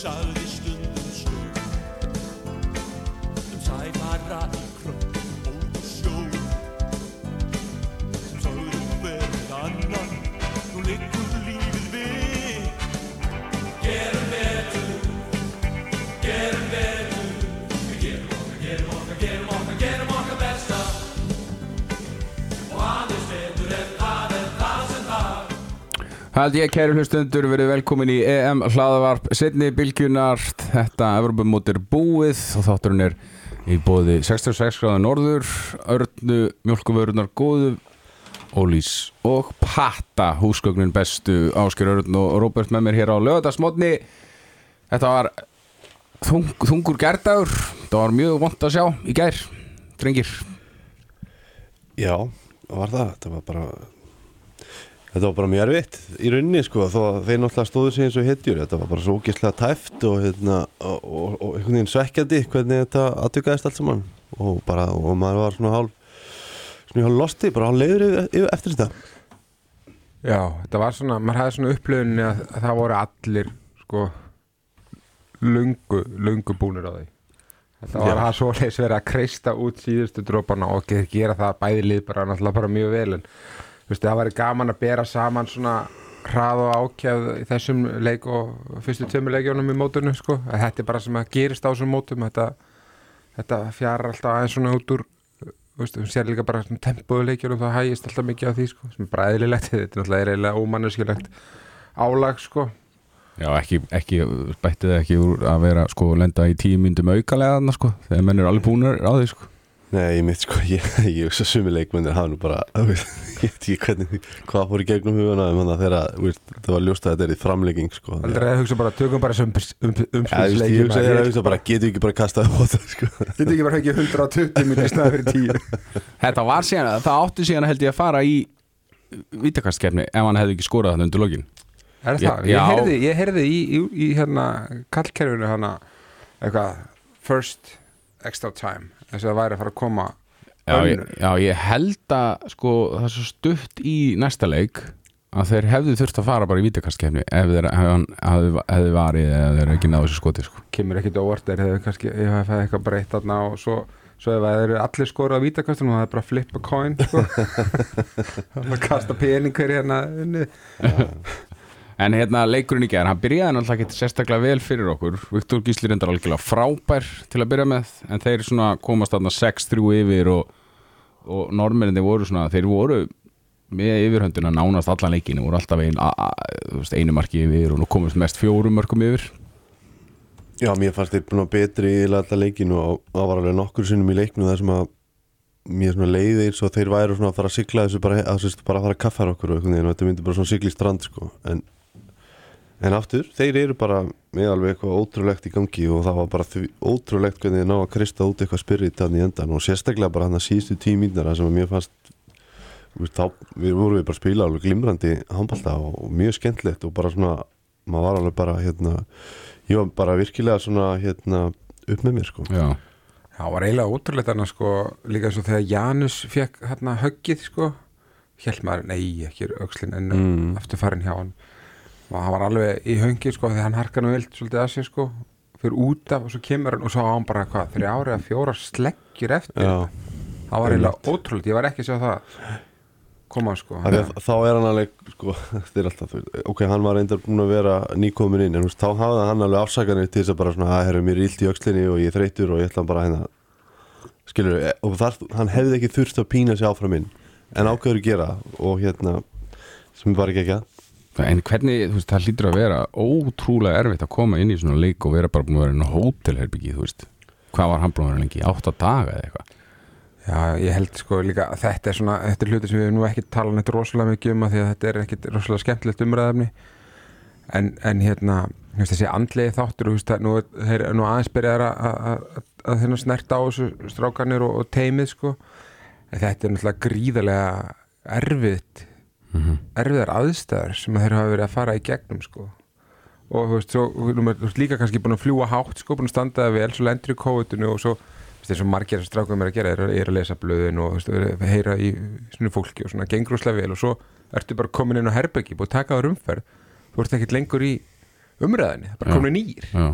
sagði Hald ég kæru hlustundur verið velkomin í EM hlaðavarp setni bylgjunar þetta Evropamót er búið og þátturinn er í bóði 66 gráða norður örnu mjölkuvörunar góðu Ólís og Patta húsgögnin bestu. Ásker Örn og Róbert með mér hér á lögadagsmótni þetta var þung, þungur gerdagur það var mjög vont að sjá í gær drengir. Já, var það, þetta var bara Þetta var bara mjög erfitt í rauninni sko, þó að þeir náttúrulega stóðu sig eins og hetjur, þetta var bara svo ógeðslega tæft og, hérna, og, og, og einhvern veginn svekkjandi hvernig þetta aðtökaðist allt saman. Og bara, og maður var svona hálf svona hálf losti, bara hálf leiður yfir, yfir eftir þetta. Já, þetta var svona, maður hafði svona upplöfunni að, að það voru allir sko lungu, lungu búnir á því. Þetta var það svoleiðis verið að kreista út síðustu drópana og ge- gera það bæði lið bara náttúrulega bara mjög vel en veist, það væri gaman að bera saman svona hrað og ákjæð í þessum leik og fyrstu tveimur leikjónum í mótunum sko, þetta er bara sem að gerist á þessum mótum þetta, þetta fjarar alltaf aðeins svona út úr hún sér líka bara svona tempóðu leikjónum það hægist alltaf mikið á því sko, sem er bara eðlilegt. Þetta er eiginlega ómanneskilegt álag sko. Já, ekki, ekki bætti það ekki úr að vera sko lenda í tíu myndum aukalega sko þegar menn eru alveg búinir á því sko Nei, ég mitt sko, ég, ég hugsa sumi leikmennir hafa nú bara, veist, ég veit ekki hvernig, hvað fór í gegnum huguna um þannig að þeirra, þú veist, það var ljóst að þetta er í framlegging sko aldrei að hugsa bara, tökum bara um, um, um, veist, ég hugsa, ég hugsa bara, getur ekki bara kastað á það sko Þetta ekki bara ekki 120 minn í snæði fyrir 10 Þetta var síðan, það átti síðan held ég að fara í vítakastkefni ef hann hefði ekki skorað þannig undir lokin Er Já, það? Ég já. heyrði, ég heyrði í, í, í hérna kallkerfinu hana eitthvað first extra time þess að það væri að fara að koma já ég, já, ég held að sko það er svo stutt í næsta leik að þeir hefðu þurft að fara bara í vítakastkefni ef þeir hefði varið eða þeir ekki náðu þessu skoti sko kemur ekkit óvart þeir hefur kannski ég hef eitthvað breytt þarna og svo svo ef það eru allir skorað á vítakastunum það er bara flip a coin sko. það kasta pening hver hérna unni. En hérna leikurinn í gerð, hann byrjaði náttúrulega ekki sérstaklega vel fyrir okkur Viktor Gísli reyndar algjörlega frábær til að byrja með en þeir komast þarna 6-3 yfir og, og normerinni voru svona, þeir voru með yfirhöndina nánast allan leikinu voru alltaf ein, veist, einu marki yfir og nú komast mest fjórum mörgum yfir Já, mér fannst þeir búin að betri í alltaf leikinu og það var alveg nokkur sinnum í leikinu þar sem að mér leiði eins og þeir svona að fara að sigla þessu bara, að, sérst, bara að fara að kaffara okkur og, þetta myndi bara svona sigla í strand sko. en, en aftur, þeir eru bara með alveg eitthvað ótrúlegt í gangi og það var bara því ótrúlegt hvernig þeir ná að krista út eitthvað spyrir þannig í endan og sérstaklega bara hann að síðustu tímínara sem að mér fannst þá við vorum við bara að spila alveg glimrandi handbalta og, og mjög skemmtilegt og bara svona, maður var alveg bara hérna, ég var bara virkilega svona hérna upp með mér sko. Já, það var eiginlega ótrúlegt annars sko líka eins og þegar Janus fekk hérna höggið sko held maður, nei ekki aukslin en Mm. aftur farin hjá hann og hann var alveg í höngi sko þegar hann harkar nú vilt svolítið að sér sko. Fyrir út af og svo kemur hann og svo á hann bara hvað þrjá ári eða fjóra sleggjur eftir. Já, það var eiginlega ótrúlegt, ég var ekki að sjá það koma sko. Því að þá er hann alveg sko, alltaf, ok, hann var reyndar búin að vera nýkomin inn, en þú veist, þá hafði hann alveg afsakanir til þess að bara svona, að herru, mér illt í öxlinni og ég þreytur og ég ætla bara hérna. Skilur, og þar, hann hefði ekki þurft að pína sig áfram inn, en ákveður að gera og hérna, sem bara ekki ekki en hvernig, þú veist, það hlýtur að vera ótrúlega erfitt að koma inn í svona leik og vera bara búin að vera inn á hótelherbyggi, þú veist. Hvað var hann búin að vera lengi, átta daga eða eitthvað? Já, ég held sko líka þetta er svona, þetta er hluti sem við nú ekki talað neitt rosalega mikið um að því að þetta er ekkit rosalega skemmtilegt umræðafni en, en hérna, veist, þessi andlegi þáttur, þú veist, að nú, er- nú aðeins byrjaðar að, þeirna snerta á þessu strákarnir og, og teimið sko, þetta er náttúrulega gríðarlega erfitt erfiðar aðstæður sem að þeir hafa verið að fara í gegnum sko. Og þú veist, svo, þú veist líka kannski búin að fljúa hátt sko, búin að standa það vel, svo lendur í kóðutinu og svo, eins og margir strákum er að gera, er, er að lesa blöðin og veist, að heyra í svona fólki og svona gengur úslega vel og svo ertu bara komin inn á herbyggi, búin að taka það umferð þú ert ekkert lengur í umræðinni, það er bara komin nýr. Já,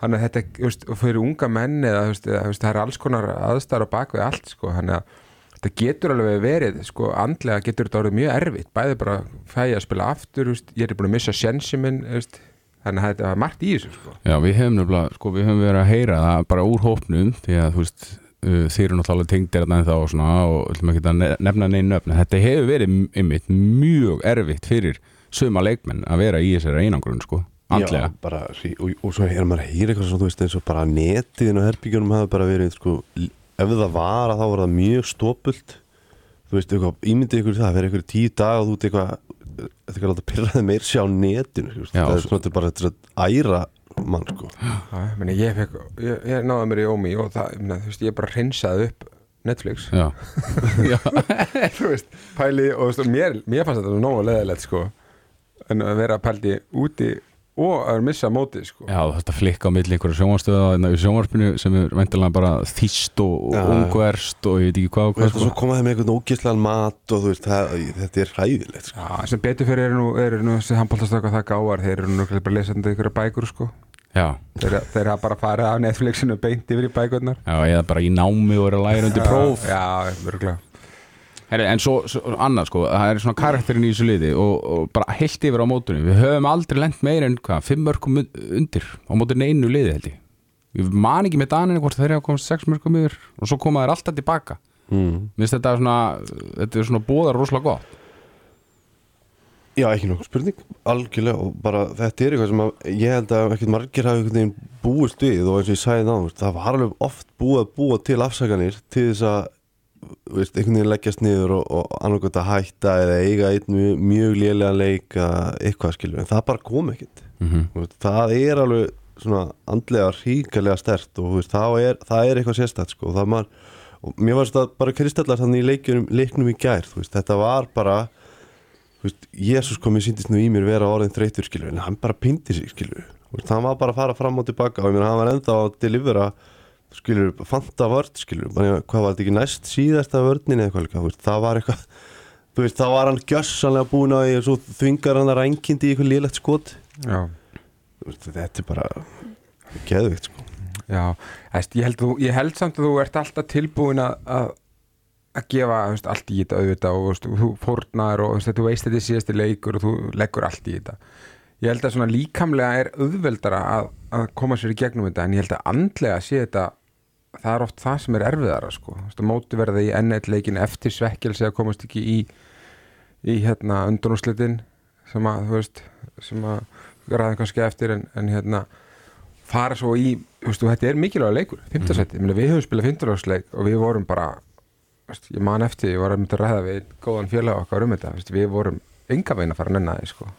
þannig að þetta, þú veist, fyrir unga menn eða, þú veist, það er alls konar aðstæður á bakvið allt, sko, þannig að þetta getur alveg verið, sko, andlega getur þetta orðið mjög erfitt, bæði bara fæ ég að spila aftur, þú veist, ég er búin að missa sjensi minn, þú veist, þannig að þetta var margt í þessu, sko. Já, við hefum nefnilega sko, við hefum verið að heyra það bara úr hópnum því að þú veist uh, þeir eru náttúrulega tengdir þarna ennþá og svona og ætlum ekki að ne- nefna neina nöfn en þetta hefur verið einmitt mjög erfitt fyrir suma leikmenn að vera í þessari einangrun sko, andlega. Já, bara, og, og svo er maður að heyra eitthvað svona, þú veist, eins og bara netiðin og herbyggjunum hafa bara verið, sko, ef það var að þá var það mjög stópult þú veist, eitthvað, ímyndið ykkur það að vera ykkur tíu dag og þú ert eitthvað þetta er ekki að láta pyrraði meir sjá á netinu þú veist, Já, það er svo- svona bara þetta er að æra mann, sko. Já, ég meni, ég, fekk, ég, ég náði mér í Ómi og það, ég, meni, þú veist, ég bara hreinsaði upp Netflix. Já, já, þú veist, pæli og þú veist, mér, mér fannst þetta nógu leðilegt sko en að vera pældi úti og að missa mótið sko. Já þetta flikka á milli einhverja sjónvarstöða í sjónvarpinu sem er veintilega bara þýst og, og Já. ungverst og ég veit ekki hvað og hvað sko. svo koma þeim með einhvern ógislegan mat og þú veist, það, þetta er hræðilegt, sko. Já, sem betur fyrir eru nú, eru nú þessi handbóltastöka það gáar, þeir eru nú bara lesandi ykkur bækur sko. Já, þeir, þeir hafa bara farið af Netflixinu beint yfir í bækurnar. Já, eða bara í námi og er að læra undir próf. Já, mörgulega Herri, en svo, svo annað sko, það er svona karakterin í þessu liði og, og bara heilt yfir á mótunni við höfum aldrei lent meira en hvað, fimm mörgum undir á mótunni einu liði held ég. Ég man ekki með daninu hvort þeir hafa komast sex mörgum yfir og svo koma þeir alltaf tilbaka. Mm. Mér finnst þetta svona, þetta er svona bóðar rosalega gott. Já, ekki nokkuð spurning, algjörlega og bara þetta er eitthvað sem að ég held að ekkert margir hafi einhvern veginn búist við og eins og ég sagði þá, það var alveg oft búið að búa til afsakanir til þess að veist, einhvern veginn leggjast niður og, og annarkvæmt að hætta eða eiga einn mjög, mjög lélega leik eða eitthvað skilur, en það bara kom ekkert. Mm -hmm. Það er alveg svona andlega ríkalega stert og veist, það, er, það er eitthvað sérstætt sko, og var og mér varst það bara kristallar þannig í leikjunum, leiknum í gær veist, þetta var bara Jésús kom ég síndist nú í mér vera orðin þreytur skilur, en hann bara pindi sig skilur hann var bara að fara fram og tilbaka og meina hann var enda að delivera skilur, fanta vörd skilur hvað var þetta ekki næst síðasta vördnin eða veist, það var eitthvað þú veist, þá var hann gjössanlega búin því og svo þvingar hann að rænkindi í eitthvað lélegt skot. Já, veist, þetta er bara geðvikt sko. já, æst, ég, held, ég held samt að þú ert alltaf tilbúin að að að gefa veist, allt í þetta auðvitað og veist, þú fórnar og þú veist þetta er síðasti leikur og þú leggur allt í þetta. Ég held að svona líkamlega er auðveldara að, að koma sér í gegnum þetta en ég held að andlega sé þetta það er oft það sem er erfiðara sko. Móti verða í enn eitt leikin eftir svekkelsi að komast ekki í í hérna undunúslitin sem að þú veist sem að ræða kannski eftir en, en hérna fara svo í, þú veist, og þetta er mikilvæga leikur fimmtarsætti, mm. við höfum spilað fimmtarsleik og við vorum bara veist, ég man eftir, ég var að mynda að ræða við góðan félag okkar um þetta, veist, við vorum enga veginn að fara að nenna því, sko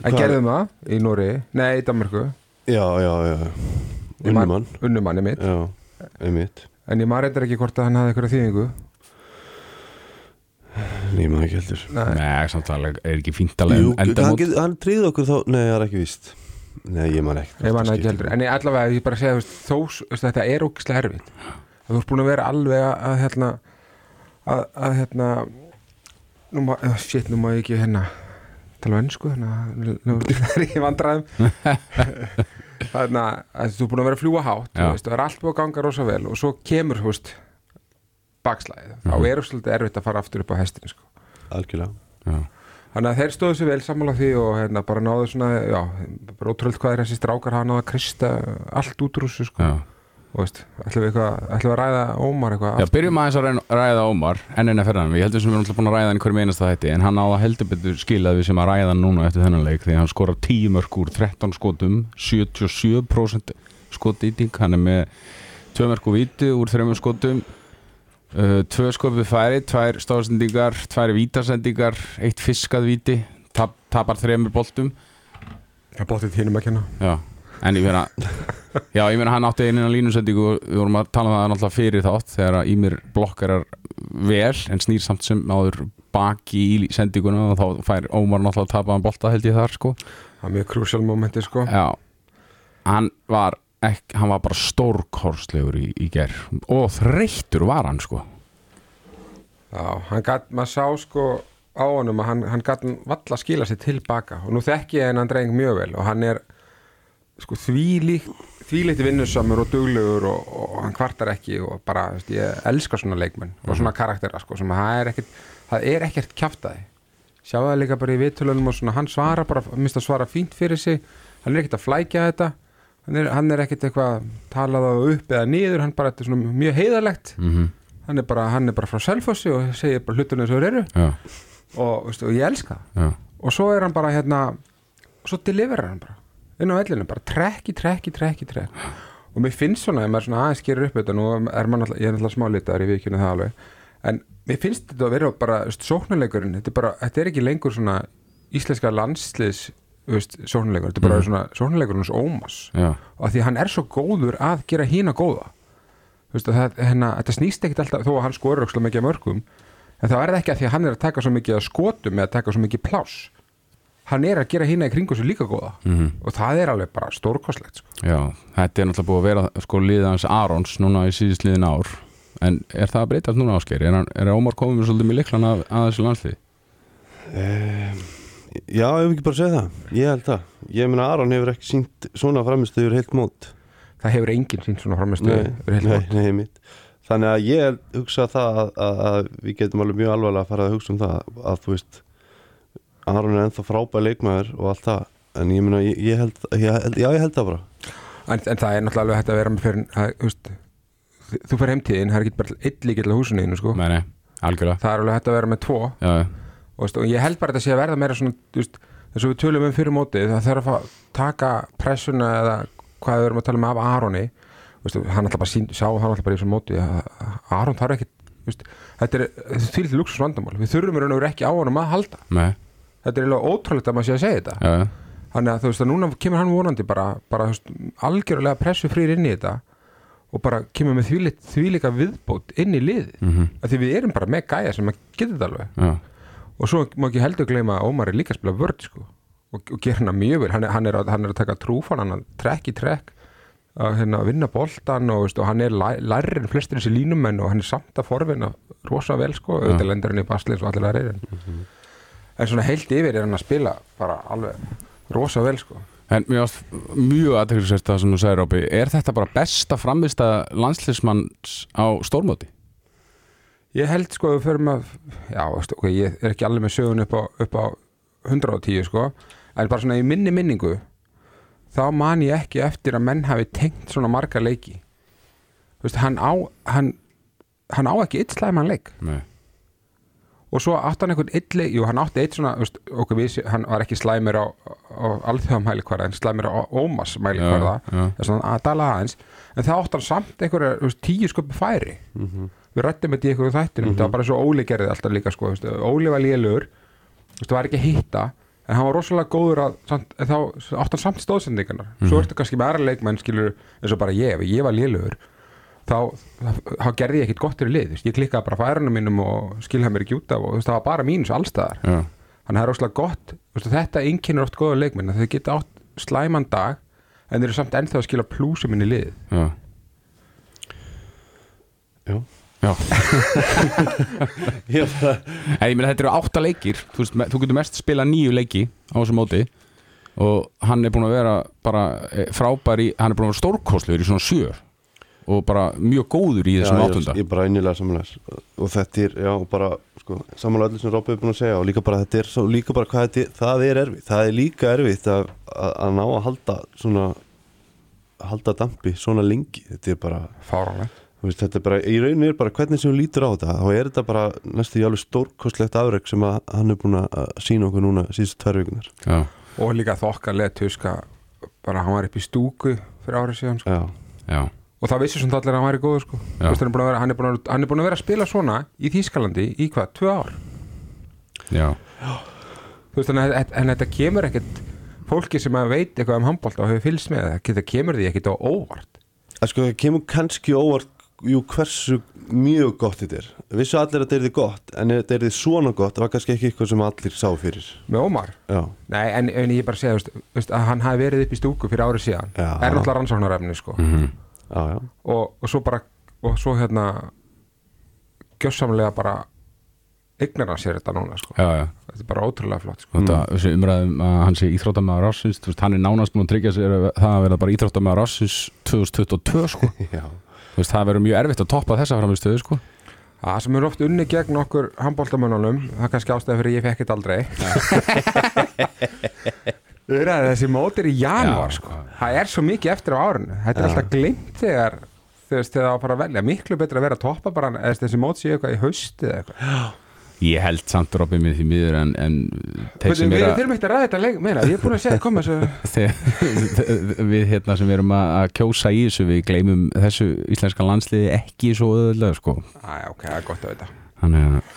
en Hvað- gerðum það í Nóri, nei, í Danmarku já, já, já Unnumann unnumanni mitt, já, einmitt en ég maður reyndar ekki hvort að hann hafði eitthvað þýðingu Nei, maður ekki heldur nei, Nei, samt alveg, er ekki fínt alveg Jú, enda hann, mót get, hann tríði okkur þá Nei, það er ekki víst Nei, ég man ekki ég man það ekki heldur en ég allavega, ég bara segja, þú veist, þó þetta er ógislega erfitt þú ert búin að vera alveg að, hérna að, að hérna nú oh, shit, nú ég ekki hérna tala vennsku þannig að nú er ég í vandræðum þannig að þú er búin að vera að fljúa hátt Já. þú veist, og er allt búin að ganga rosa vel og svo kemur, veist bakslæðið, þá Mhm. er svolítið erfitt að fara aftur upp á hestin sko. Algjörlega Já. þannig að þeir stóðu sér vel sammála því og hérna bara náðu svona, já, bara ótrúlega hvað er þessi strákar hafa náðu að krista allt út úr þessu sko, ætlum við eitthvað ætlum við að ræða Ómar eitthvað Já, byrjum aðeins að ræða- Ómar enn að ferðan, við heldum sem við erum alltaf búin að ræða hann í hverjum einasta þetta, en hann á að heldur betur skilað við sem að ræða hann núna eftir þennan leik því hann skorar 10 mörg úr 13 skotum 77% skotýting. Hann er með 2 mörg úr víti úr 3 skotum uh, 2 skopið færi, 2 stáðsendingar 2 vítasendingar, 1 fiskað víti tap, tapar 3 boltum. Það bóttið þínum að kenna. Já, en ég meina Já, ég meina hann átti einina línusendingu og við vorum að tala um það náttúrulega fyrir þátt þegar að Ímir blokkarar vel en snýr samt sem áður baki í sendinguna og þá fær Ómar náttúrulega að tapa hann bolta held ég þar sko. Það er mjög krúsjál momenti sko. Já, hann var ekki, hann var bara stórkorslegur í, í ger og þreyttur var hann sko. Já, hann gat, maður sá sko á honum að hann, hann gatt valla skila sér tilbaka og nú þekki ég hennan dreng mjög vel og hann er sko þvílíkt þvílíkt vinnusamur og duglegur og, og hann kvartar ekki og bara, veist, ég elska svona leikmenn og svona karaktera sko, sem það er ekkert það er ekkert kjaftaði sjáu það líka bara í viðtölunum og svona hann svara bara, minnst að svara fínt fyrir sig hann er ekkert að flækja þetta hann er, hann er ekkert eitthvað talað á upp eða niður, hann bara þetta er svona mjög heiðalegt mm hann er bara, hann er bara frá Selfossi og segir bara hlutunum og þeir eru. Og, veistu, og ég elska já, og svo er hann bara hérna svo deliverar hann bara inn á vellinu, bara trekki, trekki, trekki, trekki og mér finnst svona, ef maður svona aðeins gerir upp þetta nú er maður náttúrulega, ég er náttúrulega smá litaður í vikinu það alveg, en mér finnst þetta að vera bara, veist, sóknuleikurinn, þetta er bara þetta er ekki lengur svona íslenska landsliðs, veist, sóknuleikur þetta er bara svona sóknuleikurinn hos Ómas já, og því hann er svo góður að gera hína góða. Þú veist, að það, hérna, þetta snýst ekkit alltaf þó að hann skorur ekki mikið mörgum en þá er það ekki að því að hann er að taka svo mikið að skotum eða taka svo mikið pláss hann er að gera hína í kringu svo líka góða. Mhm. Og það er alveg bara stórkostlegt sko. Já, þetta er náttúrulega búið að vera sko liðið hans Arons núna í síðust liðin ár. En er það að breytast núna ásker? Er, hann- er Ómar komið með svolítið með liklan að, að þessu landslið? um, Já, ef við ekki bara segja það. Ég held það. Ég meina Aron hefur ekki sínt svona framistu yfir heilt mót. Það hefur enginn sínt svona framistu nei, nei, nei, mitt Þannig að ég hugsa það að, að, að við getum alveg mjög alvarlega að fara að hugsa um það að þú veist Aron er ennþá frábæð leikmaður og allt það en ég meina, ég, ég, held, ég held já, ég held það bara. En, en það er náttúrulega alveg hægt að vera með fyrir að, þú veist, þú fyrir heimtíðin það er ekki bara eitt líkill á húsinu þínu, sko. Nei, nei, algjörlega. Það er alveg hægt að vera með tvo. Já, og, veist, og ég held bara að þetta sé að verða meira svona veist, þess að við tölum um fyrir móti það þarf að taka pressuna eða hvað við erum að tala um af Aroni. Veist, hann alltaf bara sín, sá hann alltaf bara í þessum móti að Aron þarf ekki veist, þetta er því til luxus vandamál við þurfum í raun og veru ekki á honum að halda. Nei, þetta er eiginlega ótrúlegt að maður sé að segja þetta. Já, já þannig að þú veist að núna kemur hann vonandi bara, bara veist, algjörlega pressu frýr inn í þetta og bara kemur með þvílík, þvílíka viðbót inn í lið mm að því við erum bara með gæja sem að geta þetta alveg. Já, og svo má ekki heldur gleyma að Ómar er líka að spila vörd sko, og, og gera hana mjög vel. Hann er, hann er, að, hann er að taka trúfan hann trekk í trekk að hérna, vinna boltan og, veist, og hann er læ, lærri en flestir þessi línumenn og hann er samt að forvinna rosa vel sko, auðvitað lendur hann í baslins og allir lærir en, en svona heilt yfir er hann að spila bara alveg rosa vel sko. En varst mjög aðteklisvært það sem þú sagði Rópi Er þetta bara besta framvista landsliðsmanns á stórmóti? Ég held sko að við förum að já, veist, ok, ég er ekki alveg með sögun upp á, upp á 110 sko. En bara svona í minni minningu þá man ég ekki eftir að menn hafi tengt svona marga leiki. Þú veist, hann á hann, hann á ekki eitt slæman leik. Nei, og svo átti hann einhvern leik jú, hann átti eitt svona, veist, okkur við hann var ekki slæmir á, á alþjóðamælikvarða en slæmir á Ómas mælikvarða já, já. þess að að dala aðeins. En það átti hann samt einhverja tíu sköpi færi. Við rættum þetta í einhverju þættinum það var bara svo Óli gerði alltaf líka sko, veist, Óli var veist, það var ekki að hitta en hann var rosalega góður að samt, þá átti hann samt stóðsendingarnar svo ertu kannski með aðra leikmenn skilur eins og bara ég, ég var lélugur þá, þá gerði ég ekkit gott fyrir lið ég klikkaði bara færunum mínum og skilhaði mér ekki út af og það var bara mínus allstaðar já, þannig að það er rosalega gott þú veist, þetta einkennir oft góða leikmenn að þau geta átt slæman dag en þeir eru samt ennþá að skila plúsum inn í lið. Já. Já. Já, Ég meina þetta eru átta leikir Þú, veist, me- þú getur mest spila nýju leiki á þessu móti og hann er búin að vera bara eh, frábær í, hann er búin að vera stórkostlegur í svona sjö og bara mjög góður í þessum áttunda. ég, ég bara einilega samanlega og þetta er, já, bara sko, samanlega öllu sem Robby er búin að segja og líka bara þetta er svo, líka bara hvað þetta er, það er erfitt. Það er líka erfitt að, að, að ná að halda svona halda dampi svona lengi. Þetta er bara, fáránlegt. þú veist, þetta er bara í rauninni er bara hvernig sem hún lítur á þetta þá er þetta bara næstu í alveg stórkostlegt afreg sem að hann er búin að sína okkur núna síðustu Já, og líka þokkalega tuska bara hann var upp í stúku fyrir árið síðan sko. já, já, og það vissi sem allir að hann væri góður sko. Hann, er vera, hann, er búinn að, vera- hann er búin að vera að spila svona í Þýskalandi í hvað, tvö ár? Já, Þú veist, en, en, en þetta kemur ekkert fólki sem að veit eitthvað um handbólta og hefur fylgst með það, þetta kemur því ekkert á óvart. Sko það kemur kannski óvart jú hversu mjög gott þetta er. Vissu allir að þetta er þið gott en þetta er þið svona gott það var kannski ekki eitthvað sem allir sá fyrir. Með Ómar? Já, Nei, en, en ég bara segja, þú veist, þú veist, að hann hafi verið upp í stúku fyrir árið síðan Já. er náttúrulega rannsóknarefni sko. mhm, já, já, og, og svo bara og svo hérna gjössamlega bara eignar hann sér þetta núna sko. já, já þetta er bara ótrúlega flott sko. Þetta, þessi umræðum að hann sé íþróttamæður ársins þú veist, hann er nánast múin að tryggja sér að það að vera bara íþróttamæður ársins 2022 sko. Já, Þú veist, það verður mjög erfitt að toppa þessa framistöðu sko. það sem er oft unni gegn okkur handbóltamönnunum það er kannski ástæði fyrir ég fekk þetta aldrei þessi mót er í janúar Já, sko. það er svo mikið eftir á árinu. Þetta er alltaf glimt þegar þú veist, þegar það á að fara að velja. Miklu betra að vera að toppa bara eða þessi mót séu eitthvað í hausti eða eitthvað. Ég held samt Robin með því miður en, en þeir Við sem við er að þurfum ekki að ræða þetta leik meira, ég er búin að segja koma þeir, við hérna sem erum að, að kjósa í þessu við gleymum þessu íslenska landsliði ekki svo öðulega sko. Æ, ok, það er gott að að-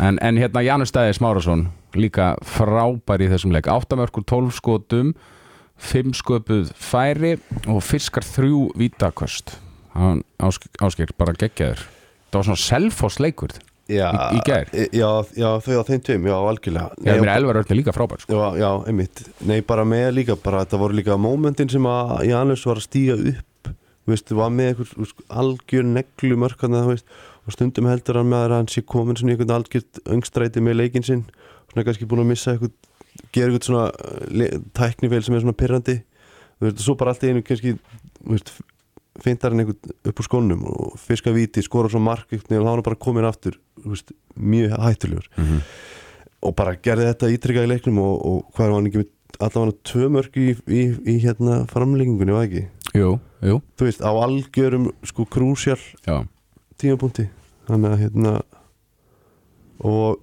en, en hérna Janus Stæði Smárasson líka frábær í þessum leik. Áttamörkur 12 skotum 5 sköpuð færi og fiskar þrjú vítaköst hann ásker bara geggjaður. Það var svona selfoss leikur já, Í- í gær? Já, já, þau á þeim tveim, já, algjörlega. Nei, mér elvar öll líka frábær sko. Já, já, einmitt. Nei, bara með líka, bara þetta voru líka mómentin sem að Janus var að stíga upp Þú veist, var með einhver þú veist, algjör neglu mörkana, þú veist og stundum heldur hann með að hann sé komin svona í einhvern algjört öngstræti með leikinn sinn svona kannski búin að missa eitthvað gera eitthvað svona le- tæknifeil sem er svona pirrandi. Þú veist, og svo bara allt í einu kannski fintar hann einhvern upp úr skónum og fiska víti, skora svo mark og þá er hann bara komin aftur veist, mjög hættulegur. Mhm. og bara gerði þetta ítrykkað í leiknum og, og hvað var hann ekki með allavega tvö mörg í, í, í hérna framlengingunni, var ekki? jú, jú, Þú veist, á algjörum sko krúsjál já, tímapunkti. Þannig að hérna og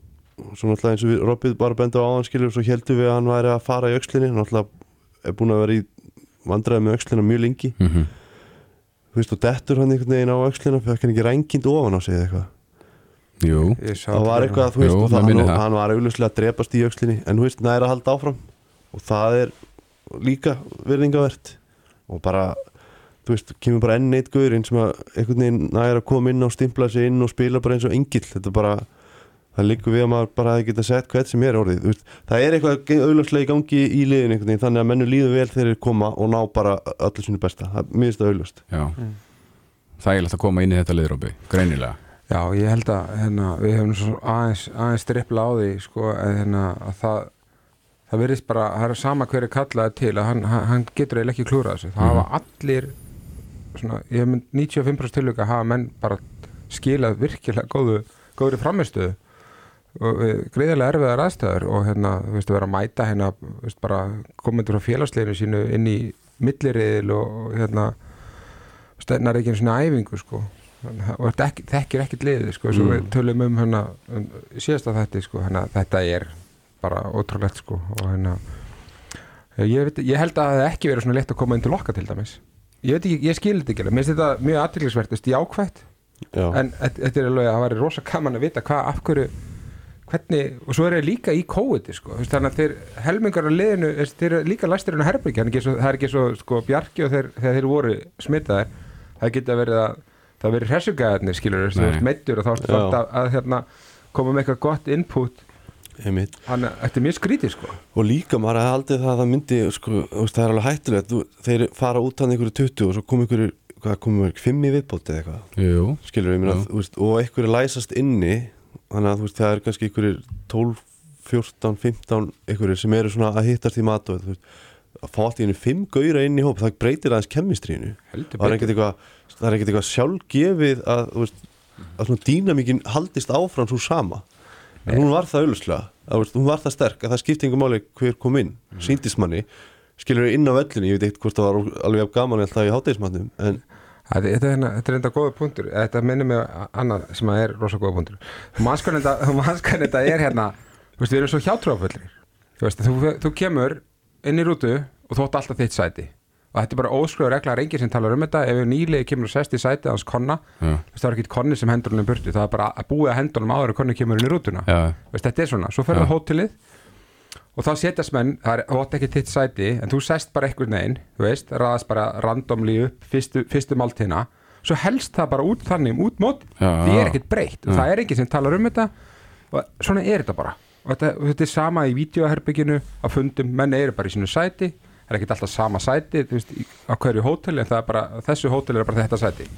svo náttúrulega eins og við Robbið bara benda á áðan skilur svo heldum við að hann væri að fara í öxlinni. Náttúrulega er búin að vera í vandræði með öxlina mjög lengi. Mm þú veist og dettur hann einhvern veginn á öxlina fyrir hann ekki rængind ofan á sig eða eitthvað. Jú. Það var eitthvað, þú veist, Jú, og það, hann, hann var augljóslega að drepast í öxlinni en þú veist, næra að halda áfram. Og það er líka virðingavert og bara þú veist, kemur bara enn eitt gaurinn sem að einhvern veginn næra að koma inn og stimpla sig inn og spila bara eins og engill. Þetta er bara, það liggur við að maður bara hefði geta sett hvert sem er orðið veist, það er eitthvað augljóslega í gangi í liðin einhvern veginn, þannig að mennu líður vel þegar þeir koma og ná bara öllu sínu besta, það er mjög já. Mm. það er að koma inn í þetta liðrópi greinilega. Já, ég held að hérna, við hefum svo aðeins, aðeins strippla á því sko, að, hérna, að það það verðist bara, það er sama hverju kallaði til að hann, hann, getur eiginlega ekki klúrað þessu. Það hafa allir svona, ég hef mynd 95% tilvika hafa menn bara skilað virkilega góðu, góðri framistöðu og við- greiðarlega erfiðar aðstæður og hérna, þú veist, að vera að mæta hérna, þú veist, bara komendur frá félagsleginu sínu inn í milliriðil og, hérna stefnar ekki einu svona æfingu sko. Og þetta ekki, þekkir ekkert liðið sko, svo við tölum um hérna um, síðasta þetta sko, hérna, þetta er bara ótrúlegt sko og hérna ég, veit, ég held að það ekki verið svona létt að koma inn til okkar til dæmis. Ég veit ekki, ég skil þetta ekki mér finnst þetta mjög aðtillisvert, veist, jákvætt. Já, en þetta þetta er alveg að það væri rosa gaman að vita hvað, af hverju hvernig, og svo er það líka í COVID sko, þannig að þeir helmingar á liðinu, þeir eru líka læstirinn á herbyggja það er ekki svo, sko, bjarki og þeir, þegar þeir voru smitaðir það geta verið að, það verið hressugaðarnir skilur, meittur og þá ertu samt að, að hérna, koma með eitthvað gott input. Einmitt. Þannig að þetta er mjög skrítið sko. Og líka maður hefði aldrei það að það myndi sko, það er alveg hættulegt. Þú, þeir fara út hann einhverju 20 og svo kom einhverju hvað komum við, 5 í viðbóti eða eitthvað. Skilur við, og einhverju læsast inni þannig að þú veist, það er kannski einhverju 12, 14, 15 einhverju sem eru svona að hittast í mat og þú veist, að fá allt í einu 5 gauðra inn í hóp, það breytir aðeins kemistrínu það er ekkert eitthvað eitthvað sjálfgefið að, veist, að svona dýnamíkin haldist áfram svo sama. En hún var það auðvitað hún var það sterk að það skipti einhver máli hver kom inn, mm. síndist manni. Skilur við inn á vellinu, ég veit ekkert hvort það var alveg gaman alltaf í hátægismatnum en Þetta, er hérna- þetta er enda góða punktur. Þetta minnir mig annað sem að er rosa góða punktur. Manskan þetta, er hérna Við erum svo hjátrúafullir Þú, þú, þú kemur inn í rútu og þú átt alltaf þitt sæti. Og þetta er bara óskriður regla, það er enginn sem talar um þetta ef nýlega kemur og sest í sæti hans konna veist, það er ekki konni sem hendur hann um burtu það er bara að búið að hendur hann áður að konni kemur inn í rútuna. Veist, þetta er svona, svo ferðu Já. á hótelið og þá setjast menn, það er hótt ekki þitt sæti en þú sest bara einhvern veginn þú veist, raðast bara randomli upp fyrstu, fyrstu máltíðina, svo helst það bara út þannig, út mót, Já, því er ekkert breytt. Og það er enginn sem talar um þetta. Og svona er þetta bara. Og þetta, og þetta er sama í vídeoherbygginu á fundum, menn eru bara í sínu sæti. Það er ekkert alltaf sama sæti þú veist, á hverju hóteli, en það er bara þessu hóteli er bara þetta sæti,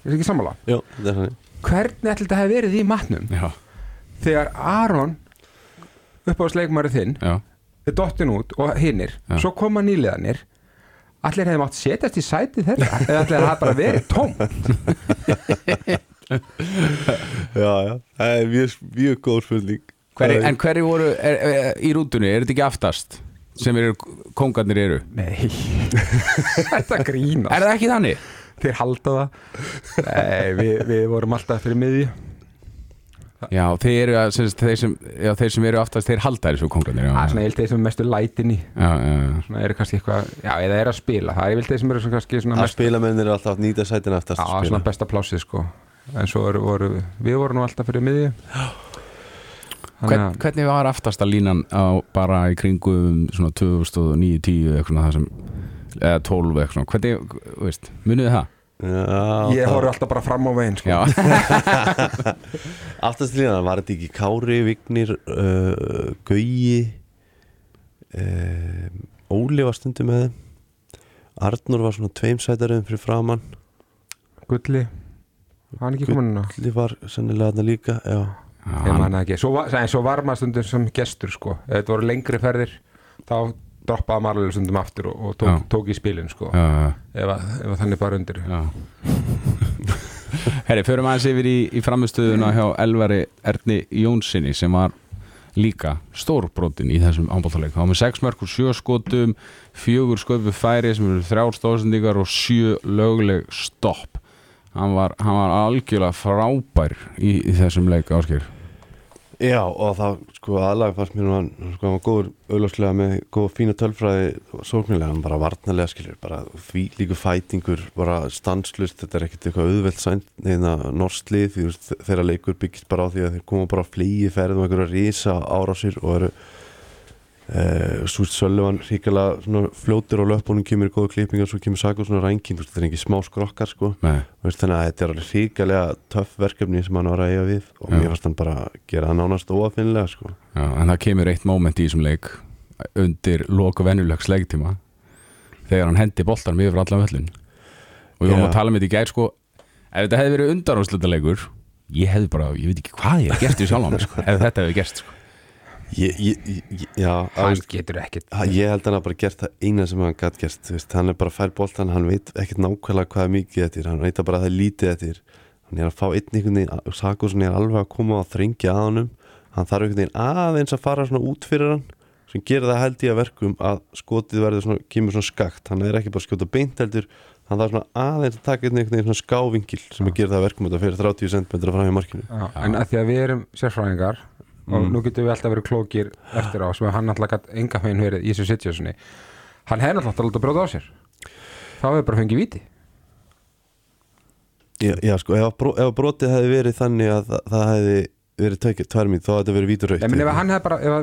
það er ekki sammála? Já, þetta er hann hvernig ætli þetta hefði verið í matnum? Já, þegar Aron uppáðsleikmari þinn já, er dottin út og hinnir svo koma nýliðanir allir hefði mátt setjast í sæti þeirra eða allir hefði bara verið tóm Já, já, það er mjög, mjög góð spurning. Hver, Það er- En hverju voru er, er, í rútunni, er þetta ekki aftast sem eru, kongarnir eru? Nei. Þetta grínast. Er það ekki þannig? þeir halda það. Nei, við, við vorum alltaf fyrir miðju Já, þeir, eru, að- sem, þeir, sem, já, þeir sem eru aftast, þeir halda þessu kongarnir já, það er svona eilt þeir sem er mestu lætin í. Já, já, já. svona eru kannski eitthvað, já, eða er að spila. Það er eilt þeir sem eru svona kannski svona Að mestu spilamennir er alltaf að nýta sætin aftast Já, að svona besta plásið sko. En svo voru, voru við vorum nú alltaf fyrir miðju. Þannig Hvern, að Hvernig var aftasta línan á bara í kringum svona 2009-10 eitthvað sem eða 12 eitthvað svona, hvernig, þú veist, munið það? Já, ég horf alltaf bara fram á veginn sko. Já, Aftast lína, var þetta ekki Kári, Vignir, uh, Gauji um, Óli var stundum með Arnur var svona tveim sætaröðum fyrir framann Gulli. Hann ekki komin Gulli var sennilega þarna líka Já, Ég hann, man það ekki. Svo var, en svo var maður stundum sem gestur sko. Ef þetta voru lengri ferðir Þá droppaði maður alveg stundum aftur og, og tók, tók í spilin sko. Ef, að, ef að þannig bara undir. Herri, förum aðeins yfir í, í framistöðuna hjá Elvari Erni Jónssoni sem var líka stórbrotin í þessum ámbáltaleik þá með 6 mörg og 7 skotum fjögur sköpu færi sem eru þrjár stóðsendingar og 7 lögleg stopp. Hann var, hann var algjörlega frábær í, í þessum leik ásker Já og það sko aðlag fannst mér hann sko hann var góður auðláslega með góð fína tölfræði sóknilega, hann bara varnarlega skilur bara því líku fætingur bara stanslust, þetta er ekkert eitthvað auðvelt sænt neina norstlið því þeirra leikur byggist bara á því að þeir koma bara flýi ferð og einhverja rísa árásir og eru Uh, Súst Sölvan ríkala fljótur á löpunum kemur í góðu klippingar svo kemur Sago svona veist, þetta er ekki smá skrokkar sko veist, þannig að þetta er alveg ríkalega töff verkefni sem hann var að eiga við og Já. mér fannst hann bara gera það nánast óafinnilega sko. já, en það kemur eitt moment í þessum leik undir loku venjulegs leiktíma þegar hann hendi boltanum yfir allan völlin og við vorum Já. að tala um þetta í gær sko ef þetta hefði verið undarósleita leikur ég hefði bara, ég veit ekki hvað ég hef gert í sjálf á mig sko, ef þetta hefði gerst sko. Ég, ég, ég, Já, að, Hann veist, getur að, ég held að hann hafi bara gert það eina sem hann gætt gert þú veist, hann er bara fær boltan, hann veit ekkert nákvæmlega hvað er mikið eftir, hann veit bara að það er lítið eftir. Hann er að fá einn einhvern veginn Sagosin er alveg að koma og þrengja að honum. Hann þarf einhvern veginn aðeins að fara svona út fyrir hann sem gerir það held ég að verkum að skotið verður svona, kemur svona skakt. Hann er ekki bara að skjóta beint heldur hann þarf svona aðeins að taka einhvern veginn svona skávingil sem að gera það að verkum að það fyrir 30 cm fram í markinu. Já, en að því að við erum sérfræðingar og nú getum við alltaf verið klókir eftir á sem hann alltaf gætt enga meginn verið í þessu sitjasunni hann hefði alltaf alltaf brjóta á sér. Þá hefur bara fengið víti. Já, já sko, ef, bró, ef brotið hefði verið þannig að það, það hefði verið tökir, tvær mín, þá hefði þetta verið vítur Ég menn ef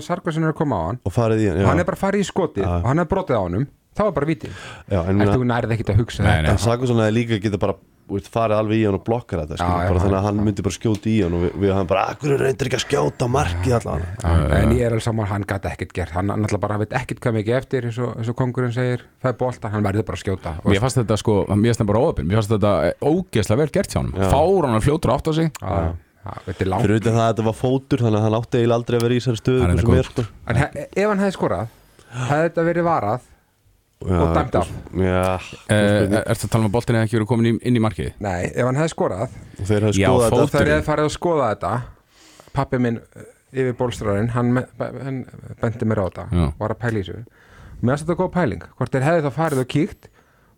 Sarkosin er að koma á hann og hann og já. hann hefði bara farið í skotið og hann hefði brotið á honum þá var bara víti Já, en, en meina, þú nærið ekkit að hugsa Nei, þetta? Sakursson hefði líka geta bara úst, farið alveg í hann og blokkar þetta skilur, Já, já, bara já, þannig að hann myndi bara skjóta í hann og við, við hann bara, akkur reyndir ekki að skjóta markið allan Já, en ég er alveg saman, hann gæti ekkert gert. Hann náttúrulega bara veit ekkert hvað mikið eftir eins og, eins og kongurinn segir, það er bolta, hann verður bara að skjóta og Mér fannst þetta sko, mér fannst þetta bara óöfn Mér fannst þetta ógeðslega vel gert hjá hann. Fár hann fljótur átt á sig. Er fyrir utan það að þetta var fótur þannig að hann átti eiginlega aldrei að vera í þessari stöðu Hann er meir, sko. Ef hann hefði skorað hefði þetta verið varað Og dæmt af. Já, uh, Ertu að tala um að boltin eða ekki verið komin inn í markið? Nei, ef hann hefði skorað. Og þeir hefði Já, skoðað fótur. þetta. Þegar aftur hefði farið að skoða þetta. Pappi minn eh, yfir bólstráðin hann, me- hann bendi mér á þetta. Var að pæla í þessu. Mér finnst þetta góð pæling, hvort þeir hefði þá farið og kíkt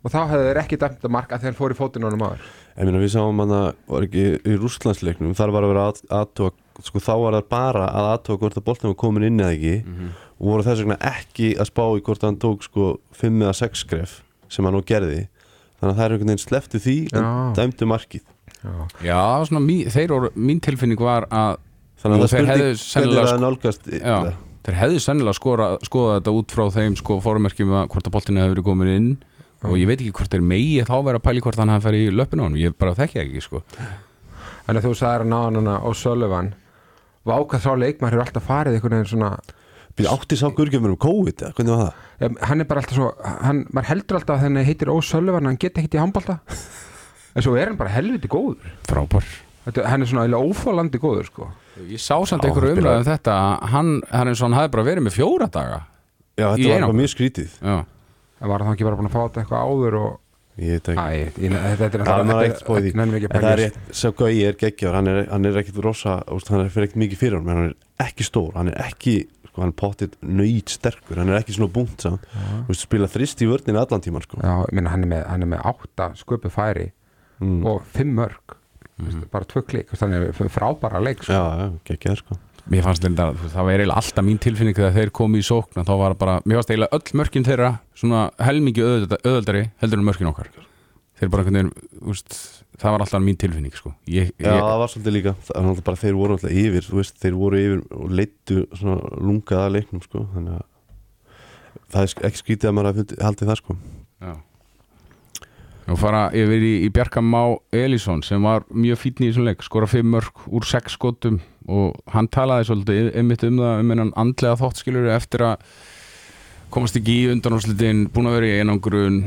og þá hefði þeir ekki dæmt að marka þegar þeir fóru í fótinn honum áður. Ég meina við sáum hann að var ekki í rússlandsleiknum. Þar var að vera að, aðtóa sko þá var það bara að aðtóa hvort að boltin var komin inn eða ekki. Mhm. Og voru þess vegna ekki að spá í hvort hann tók sko 5 eða 6 skref sem hann nú gerði. Þannig að það er einhvern veginn sleftu því en Já. dæmdu markið. Já, Já, svona mí, þeir voru, mín tilfinning var að þannig að það spurning hefðu hvernig sennilega það sko- nálgast Já, þeir hefðu sennilega skora, skoða þetta út frá þeim sko fórmerkjum að hvort að boltinu hefur verið komin inn. Og ég veit ekki hvort þeir megi þá vera að pæli hvort hann hafi farið í löpun á hann ég bara þekki það ekki sko. En þú sagðir hann á hann og Sölvan vákað þá leikmar hefur alltaf farið einhvern veginn svona Býð átti sá gurgjumur um COVID eða? Hvernig var það? ja, hann er bara alltaf svo, hann, maður heldur alltaf að þenni heitir Ó Sölvan, hann get ekkit í handbalta en svo er hann bara helviti góður. Frábær. Þetta, hann er svona eiginlega ófálandi góður sko. Ég sá samt einhverju umræðum um þetta hann, hann er svona, hann hefði bara verið með fjóra daga Já, þetta var bara mjög skrítið. Já, en var það ekki bara búin að fá þetta eitthvað áður og Ég veit ekki. Æ, ég, ég, þetta er Það ekkert En það er rétt, sá Gaui er geggjar hann er, hann er ekkit rosa, hann er fyrir ekkit mikið fyrir hann er ekki stór, hann er ekki sko, hann pottit nöyt sterkur, hann er ekki svona búnt samt, Þú veist, spila þrist í vörninu allan tíman sko. Já, ég meina, hann, er með, hann er með átta sköpu færi mm. og fimm mörg mm. bara tvö klik, þannig er frábæra leik sko. Já, já, geggjar sko. Mér fannst þetta, það var eiginlega alltaf mín tilfinning þegar þeir komu í sókn, að þá var bara mér fannst eiginlega öll mörkin þeirra svona helmingi öðuldari heldur en mörkin okkar. Þeir bara einhvern veginn, þú veist það var alltaf mín tilfinning, sko. Ég, Já, ég, það var svolítið líka, það var bara þeir voru náttúrulega yfir, þú veist, þeir voru yfir og leittu svona lungaða leiknum sko, þannig að það er ekki skrítið að maður haldið það sko. Já. Nú fara yfir í, í Bjarka Má Elísson sem var mjög fítn í þessum leik. Skora fimm mörg úr sex skotum og hann talaði svolítið einmitt um það um hennan andlega þáttskilur eftir að komast ekki í undanúrslitin búin að vera í einangrun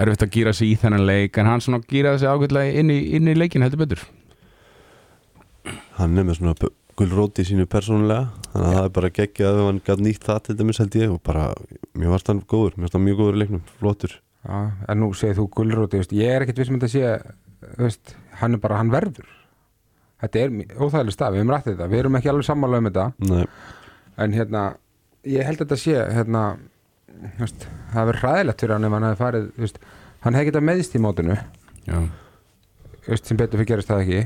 erfitt að gýra sig í þennan leik en hann svona gýraði sig ágætlega inn í, inn í leikin heldur betur. Hann er með svona gulróti í sínu persónulega, þannig að það er bara geggjað ef hann gæt nýtt það til dæmis held ég og bara, mér varst hann góður, mér varst hann mjög góður í leiknum, flottur. Já, en nú segir þú gulróti, veist, ég er ekkert viss um þetta sé, veist, hann er bara, hann verður. Þetta er mi- óþægileg stað, við höfum rætt þetta, við erum ekki alveg sammála um þetta. Nei, en hérna, ég held að þetta sé hérna, veist, það verður hræðilegt fyrir hann ef hann hefði farið veist, hann hefði getað meðist í mótinu. Já, veist, sem betur fyrir gerist það ekki.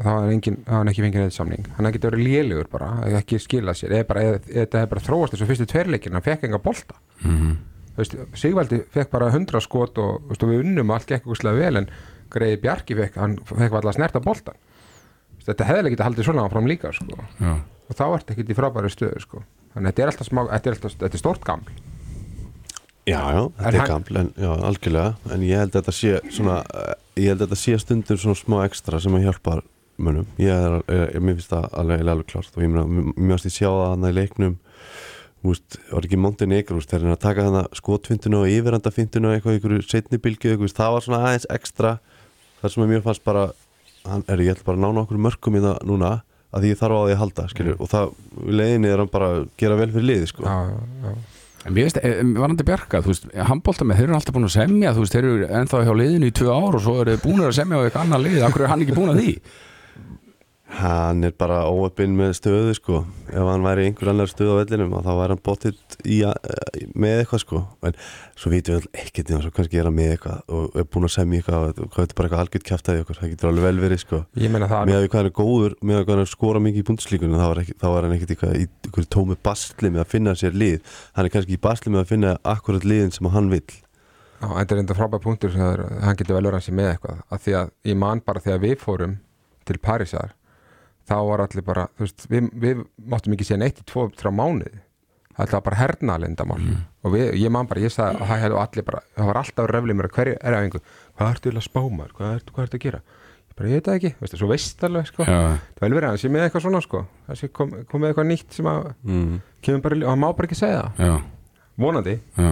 Og þá var hann ekki fengið neitt samning hann hefði getað verið lélugur bara, ekki skilað sér. Eða þetta hefði bara þróast þessu fyrstu tveirleikin hann fekk enga bolta. Mm veist, Sigvaldi fekk bara 100 skot og, við unnum allt gekk úrslega vel en Greiði Bjarki fekk, hann fekk alltaf snerta boltan þetta hefði ekki haldið svona áfram líka sko. og þá ertu ekkert í frábæri stöðu sko. þannig að þetta er alltaf smá, þetta er, alltaf, þetta er stórt gaml já, já, þetta er gaml en, já, algjörlega, en ég held að þetta sé svona, ég held að þetta sé stundum svona smá ekstra sem að hjálpar mönnum, ég er, er mér finnst það alveg, alveg klárt. Og ég meina, mér finnst ég sjá það hann í leiknum Úst, var ekki Montenegro, úst, þegar hann að taka hann skotfintuna og yfirandafintuna eitthvað, einhverju setni bylgju, eitthvað, úst, það var svona aðeins ekstra. Þar sem mér fannst bara hann, er ég ætla bara að nána okkur mörgum í það núna að því ég þarf á því að halda, skilur og það, leiðinni er hann bara að gera vel fyrir liði, sko. Já, já. En mér veist, eh, varandi Bjarka, þú veist, handbólta með, þeir eru alltaf búin að semja, þú veist, þeir eru ennþá hjá liðinu í tvö ár og svo eru þeir búin að semja á eitthvað annað lið, akkur er hann ekki búin að því? Hann er bara óöppinn með stöðu sko. Ef hann væri einhver annar stöðu á vellinum þá væri hann bóttið að- með eitthvað sko. En svo vitum við all ekkert eins og kannski er hann með eitthvað og er búin að semja eitthvað og hvað þetta er bara eitthvað algjört kæftæði okkur. Það getur alveg vel verið sko. Með að við hvað hann er góður, með að hvað hann skora mikið í búndislíkunum þá, var hann ekkert eitthvað í einhverju tómi basli með að finna sér lið. Hann er kannski í basli með að finna akkurat liðin sem hann vill. Já, þetta er enda frábæð punktur sem hann getur vel verið hans með eitthvað. Af því að ég man bara þegar við fórum til Parísar þá var allir bara, þú veist, við, við máttum ekki segja neitt í tvo, þrjá mánuði. Það var bara hernalindamál og við, ég man bara, ég sagði að það allir bara það var alltaf röflið mér að hverju er að einhver hvað ertu að spá maður, hvað ertu, hvað ertu að gera? Ég bara, ég veit það ekki, veistu, svo veist alveg sko. Já, það er vel verið að hann sé með eitthvað svona sko. það sé kom, kom með eitthvað nýtt sem að mm. kemur bara, og hann má bara ekki segja það. Já, vonandi, já,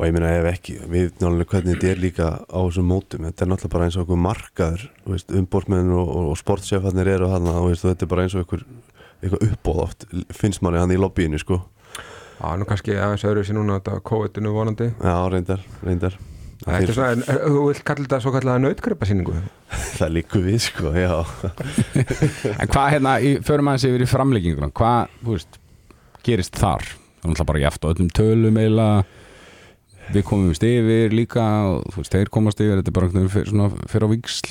og ég meina ef ekki, við náttúrulega hvernig þetta er líka á þessum mótum, þetta er náttúrulega bara eins og okkur markaður, þú veist, umbórtmenn og, og, og sportsjefarnir eru hann og veist, þetta er bara eins og einhver, eitthvað uppbóð oft finnst manni hann í lobbyinu sko. Já, nú kannski aðeins öðru sér núna þetta COVID-inu vonandi. Já, reyndar, reyndar. Þetta er svona, en, er- þú vilt kalla þetta svo kallaða nautgripa síningu það líku við sko, já. En hvað hérna, í, förum aðeins yfir í framlegginguna, hvað, þú veist, gerist þar? Það er náttúrulega bara jæft á öllum tölum eiginlega, við komum vist yfir líka og þú veist, þeir komast yfir, þetta er bara einhvern veginn fyrir, á viksl.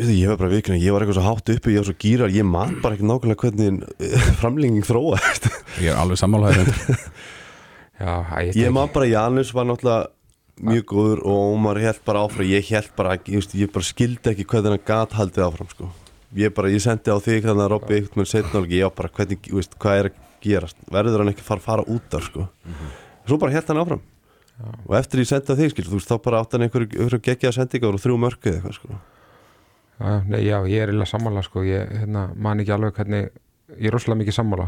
Ég var bara vikna, ég var eitthvað svo hátt uppi ég var svo gýrar, ég man bara ekki nákvæmlega hvernig eh, framlenging þróaðist Ég er alveg sammálaður. Ég man bara, Janus var náttúrulega mjög góður og Ómar held bara áfram ég held bara, ég, veist, ég bara skildi ekki hvernig hann gat haldið áfram sko. ég bara, ég sendi á þig þannig að Robby eitthvað setna og ég bara, hvernig, þú veist, hvað er að gerast verður hann ekki fara, fara út af sko. svo bara held hann áfram og eftir ég sendi á þig, skil, þú veist, þá bara átt hann einhverju einhver geggjaða sendingar og þrjú mörku eða eitthvað sko. já, nei, já, ég er illa sammála sko, ég hérna, man ekki alveg hvernig ég er rosalega mikið sammála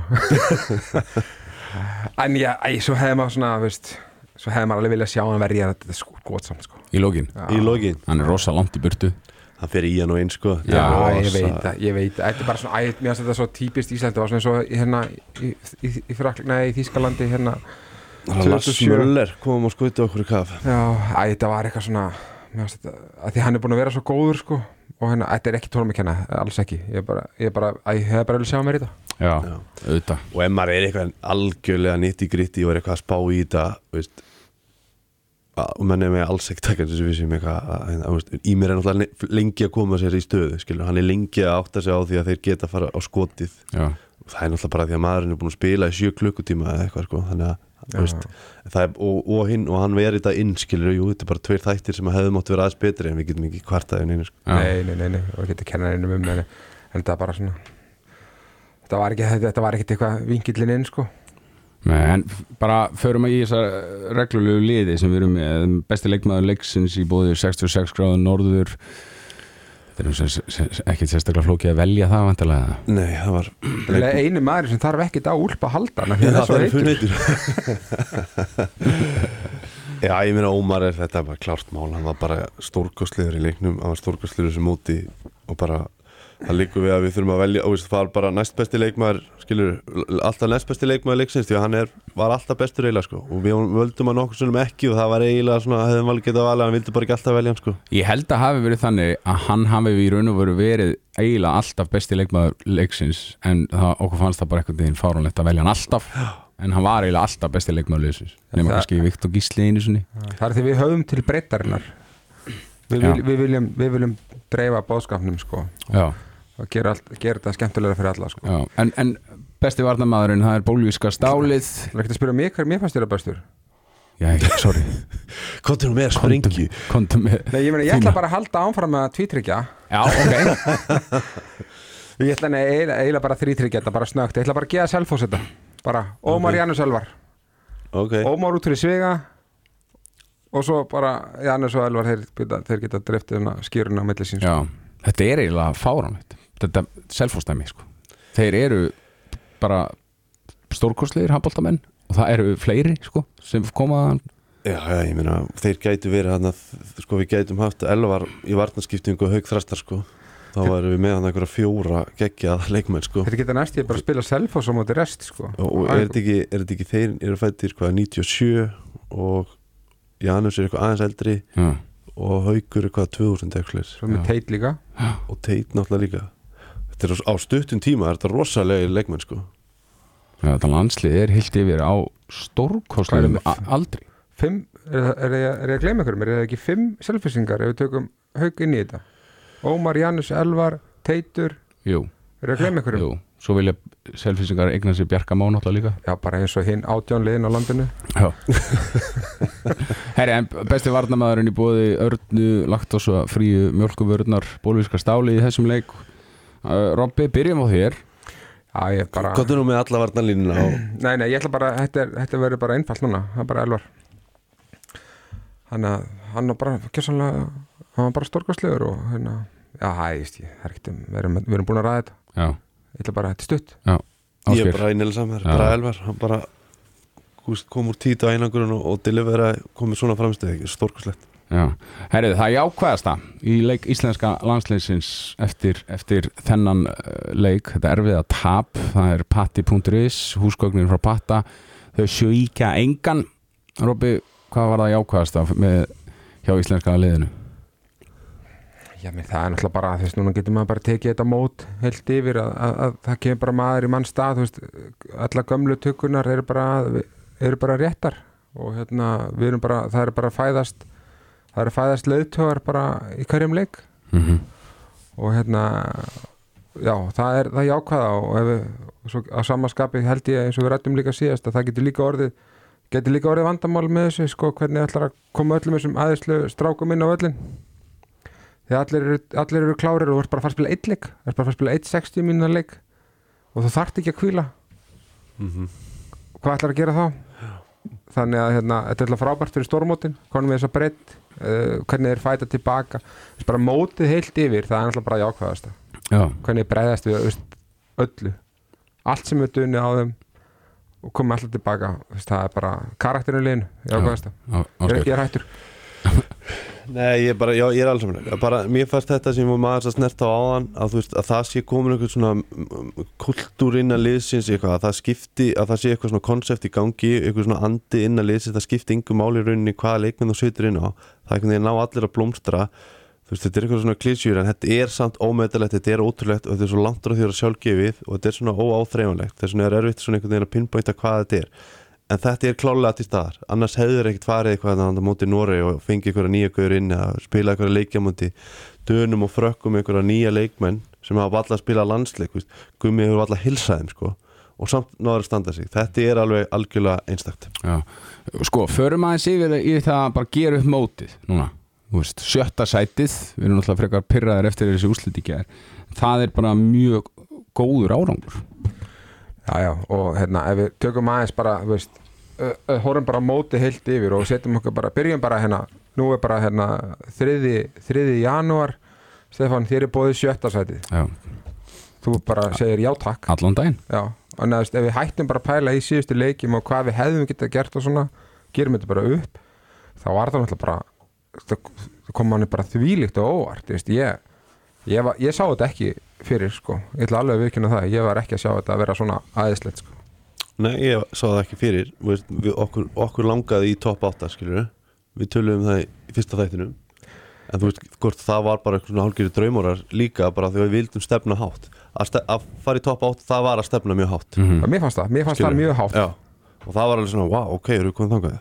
en já, æ, svo hefði maður svona, veist svo hefði maður alveg viljað sjá hann verja þetta sko, gott samt sko Í lógin. Já. Hann er rosa langt í burtu. hann fer í hann og eins sko Já, er ég veit það, ég veit það Þetta er bara svona, æ, mér finnst þetta svo típist Íslandi var svona eins og í- hérna í, í, í, í Þýskalandi hérna Hann Lars 2007. Möller kom og skuti okkur í kaf. Já, æ, þetta var eitthvað svona þetta, að því hann er búin að vera svo góður sko og hérna, þetta er ekki tónum að kenna alls ekki, ég er bara, ég er bara, æ, ég hef bara vilja sjá mér í þetta. Já, Já. auðvitað. Og ef maður er eitthvað algjörlega nitt í gritti og er eitthvað að spá í þetta veist, að- og menn er með alls ekki taka þessu vissi með eitthvað að- að- að- veist, í mér er náttúrulega lengi að koma sér í stöðu skilur, hann er lengi að átta sig á því að þeir geta að fara á skotið. Já, og það er náttúrulega bara því að maðurinn er búin að spila í sjö klukkutíma eða eitthvað sko þannig að er, og, og, hinn, og hann verið þetta inn skilur, jú, þetta er bara tveir þættir sem hefðu mátt vera aðeins betri en við getum ekki kvartaðið neina sko. nei, nei, nei, nei, og ekki að kenna einum um en, þetta er bara svona þetta var ekki, þetta var ekkit eitthvað vinkillin inn sko. Nei, en bara förum að í þessar reglulegu liði sem við erum með. Besti leikmaður leiksins í bóði 66 gráður norður þetta er ekkert sérstaklega flókið að velja það vantilega Nei, það var Eða einu maður sem þarf ekkit á úlpa að halda að það er heitur heitur Já, ég meina Ómar er þetta bara klárt mál. Hann var bara stórkostlegur í leiknum. Hann var stórkostlegur sem móti og bara það líkur við að við þurfum að velja og það var bara næst besti leikmaður skilur, alltaf næst besti leikmaður leiksins því að hann er, var alltaf bestur eiginlega sko. Og við völdum hann okkur svona ekki og það var eiginlega svona, hefðum alveg getað valið hann vildi bara ekki alltaf velja hann sko. Ég held að hafi verið þannig að hann hafi í raun og veru verið eiginlega alltaf besti leikmaður leiksins en það, okkur fannst það bara einhvern veginn fáránlegt að velja hann alltaf. En hann var eiginlega alltaf besti leikmaður leiksins nema Það- kannski Viktor Gísli einu sinni. Það því við höfum til breyttarinnar við, Já. vil, við, viljum, við viljum dreifa bóðskapnum sko. Já, allt, gera þetta skemmtilega fyrir alla sko. En, en besti varnamaðurinn, það er bólvíska stálið. Það er ekkert að spyrja mig hver mér fannst þér að bestur. Já, sorry. Kontur nú með sprengju Kontum með Nei, ég, meni, ég ætla bara að halda áfram með að tvítryggja. Já, ok. Ég ætla nei, eiginlega, bara þrítryggja þetta bara snögt Ég ætla bara að geða selfos þetta Bara. Ómar Ok. Janus Elvar. Ok, Ómar út fyrir Svega Og svo bara Janus og Elvar þeir, þeir geta driftið hérna skýruna á milli síns Já, þetta er eiginlega fáránlegt. Þetta selfóstæmi sko. Þeir eru bara stórkostlegir handbóltamenn og það eru fleiri sko, sem koma já, já, ég meina þeir gætu verið hann að sko við gætum haft elvar í varnarskiptingu og haug þrastar sko. Þá varum við með hann einhverja fjóra geggjað leikmenn sko. Þetta geta næst ég bara að spila selfos á móti rest sko. og, og er þetta ekki, er þetta ekki þeir eru fættir hvað 97 og Janus er eitthvað aðeins eldri Já, og Haugur er hvað 2000 eitthvað Svo með teit líka. Og Teit náttúrulega líka. þetta er á stuttum tíma, er þetta rosalega leikmenn sko. Þetta landslið er heilt yfir á a- aldri. Fimm, er, er, ég- er ég að gleyma ykkur er það ekki fimm selfisingar ef við tökum haug inn í þetta? Ómar Janus Elvar Teitur, Jú, er ég að gleyma ykkur jú. Svo vilja selfisingar eigna sér Bjarka Má náttúrulega líka. Já, bara eins og hinn átján liðin á landinu. Já. Herri, en besti varnamaðurinn í bóði Örnu, Laktosa, Fríu, Mjölkuvörðnar Bólvíska stáli í þessum leik. uh, Robby, byrjum á þér. Já, bara er nú með alla varnarlínuna og Nei, nei, ég ætla bara, þetta, er- þetta verður bara einfalt núna Það er bara Elvar. Þannig að hann var bara kjössanlega hann var bara stórkastlegur og hérna Já, hæ, ég það er ekkert um við erum, við erum búin að ræða þetta. Já, Ég ætla bara, þetta er stutt. Ég er bara einilega saman, Já. bara elvar. Hann bara húst, kom úr tít á einangurinn og, og delivera komið svona framstöð stórkoslegt Já, herrið, það er jákvæðasta í leik íslenska landsleisins eftir, eftir þennan uh, leik, þetta erfiða tap. Það er patti.is, húsgögnin frá patta, þau sjöíkja engan. Robby, hvað var það jákvæðasta með hjá íslenska liðinu? Já, menn það er náttúrulega bara, þú veist, núna getur maður bara tekið þetta mót heilt yfir að, að, að það kemur bara maður í mann stað, þú veist, alla gömlu tökunar eru bara, eru bara réttar og hérna, við erum bara, það er bara að fæðast, það er að fæðast leiðtögar bara í hverjum leik. Mm -hmm. og hérna, já, það er það er jákvæða og ef við, svo, á samaskapi held ég eins og við rættum líka síðast að það getur líka orðið, getur líka orðið vandamál með þessu, sko, hvernig ætlar að koma öllum þessum aðeinslu strákum inn á öllin því allir eru, allir eru klárir og þú ert bara að fara að spila eitt leik þú ert bara að fara að spila eitt 60 mínúna leik og þú þarft ekki að kvíla hvað ætlar að gera þá? Þannig að hérna, þetta er alltaf frábært fyrir stórmótin konum við þess að breytt uh, hvernig þeir fæta tilbaka. Þess bara mótið heilt yfir, það er alltaf bara jákvæðasta. Já, hvernig breyðast við veist, öllu. Allt sem er dunni á þeim og komið alltaf tilbaka. Þess, það er bara karakterinu liðinu jákvæðasta, á, ég er Ásgeir ekki ég er hættur Nei, ég, bara, já, ég er alls saman Mér fannst þetta sem maður að snerta á áðan að, veist, að það sé komin eitthvað svona mm, kultúr innan liðsins eitthvað, að það skipti, að það sé eitthvað svona konsept í gangi, eitthvað svona andi innan liðsins það skipti yngur máli í rauninni hvaða leikmenn þú situr inn á, það er einhvern veginn ná allir að blómstra. Veist, þetta er eitthvað svona klísjur en þetta er samt ómeðalegt, þetta er ótrúlegt og þetta er svo langt frá því að sjálfgefið og þetta er svona óáþreifanlegt, að en þetta er klálega til staðar. Annars hefur ekkert farið eitthvað þannig að móti Nóri og fengið einhverja nýja gauður inn eða spila einhverja leikja móti dönum og frökkum einhverja nýja leikmenn sem hafa alltaf að spila landsleik. Gummi hefur alltaf hilsaðum sko. Og samt náður að standa sig. Þetta er alveg algjörlega einstakt. Já, sko, förum aðeins yfir í það að bara gera upp mótið núna, þú veist, sjötta sætið við erum náttúrulega frekar pyrraðir eftir þessi úslit í gær. Það er bara mjög góður árangur. Já, já, og hérna, ef við tökum aðeins bara, þú veist, horfum bara móti heilt yfir og setjum okkur bara, byrjum bara hérna, nú er bara hérna þriði, þriði janúar, Stefán, þér er bóðið sjötta sætið, þú bara segir já takk, allan daginn. Já, og neðast, ef við hættum bara að pæla í síðustu leikjum og hvað við hefðum getað gert og svona, gerum þetta bara upp, þá var það náttúrulega bara, það, kom manni bara þvílíkt og óvart, veist, ég, ég, var, ég sá þetta ekki fyrir, sko, ég ætla alveg að viðkynna það, ég var ekki að sjá þetta að vera svona aðeinslegt, sko. Nei, ég sá það ekki fyrir. Þú veist, við, okkur, okkur langaði í topp 8 skilur við töluðum það í fyrsta þættinum. En þú veist, hvort það var bara eitthvað svona hálfgerði draumórar líka bara því að við vildum stefna hátt. Að, ste að fara í topp 8, það var að stefna mjög hátt. Mm Mm. Mér fannst það, mér fannst Skilurðu? það mjög hátt. Já, og það var alveg svona, wow, ok, erum við komið þangað?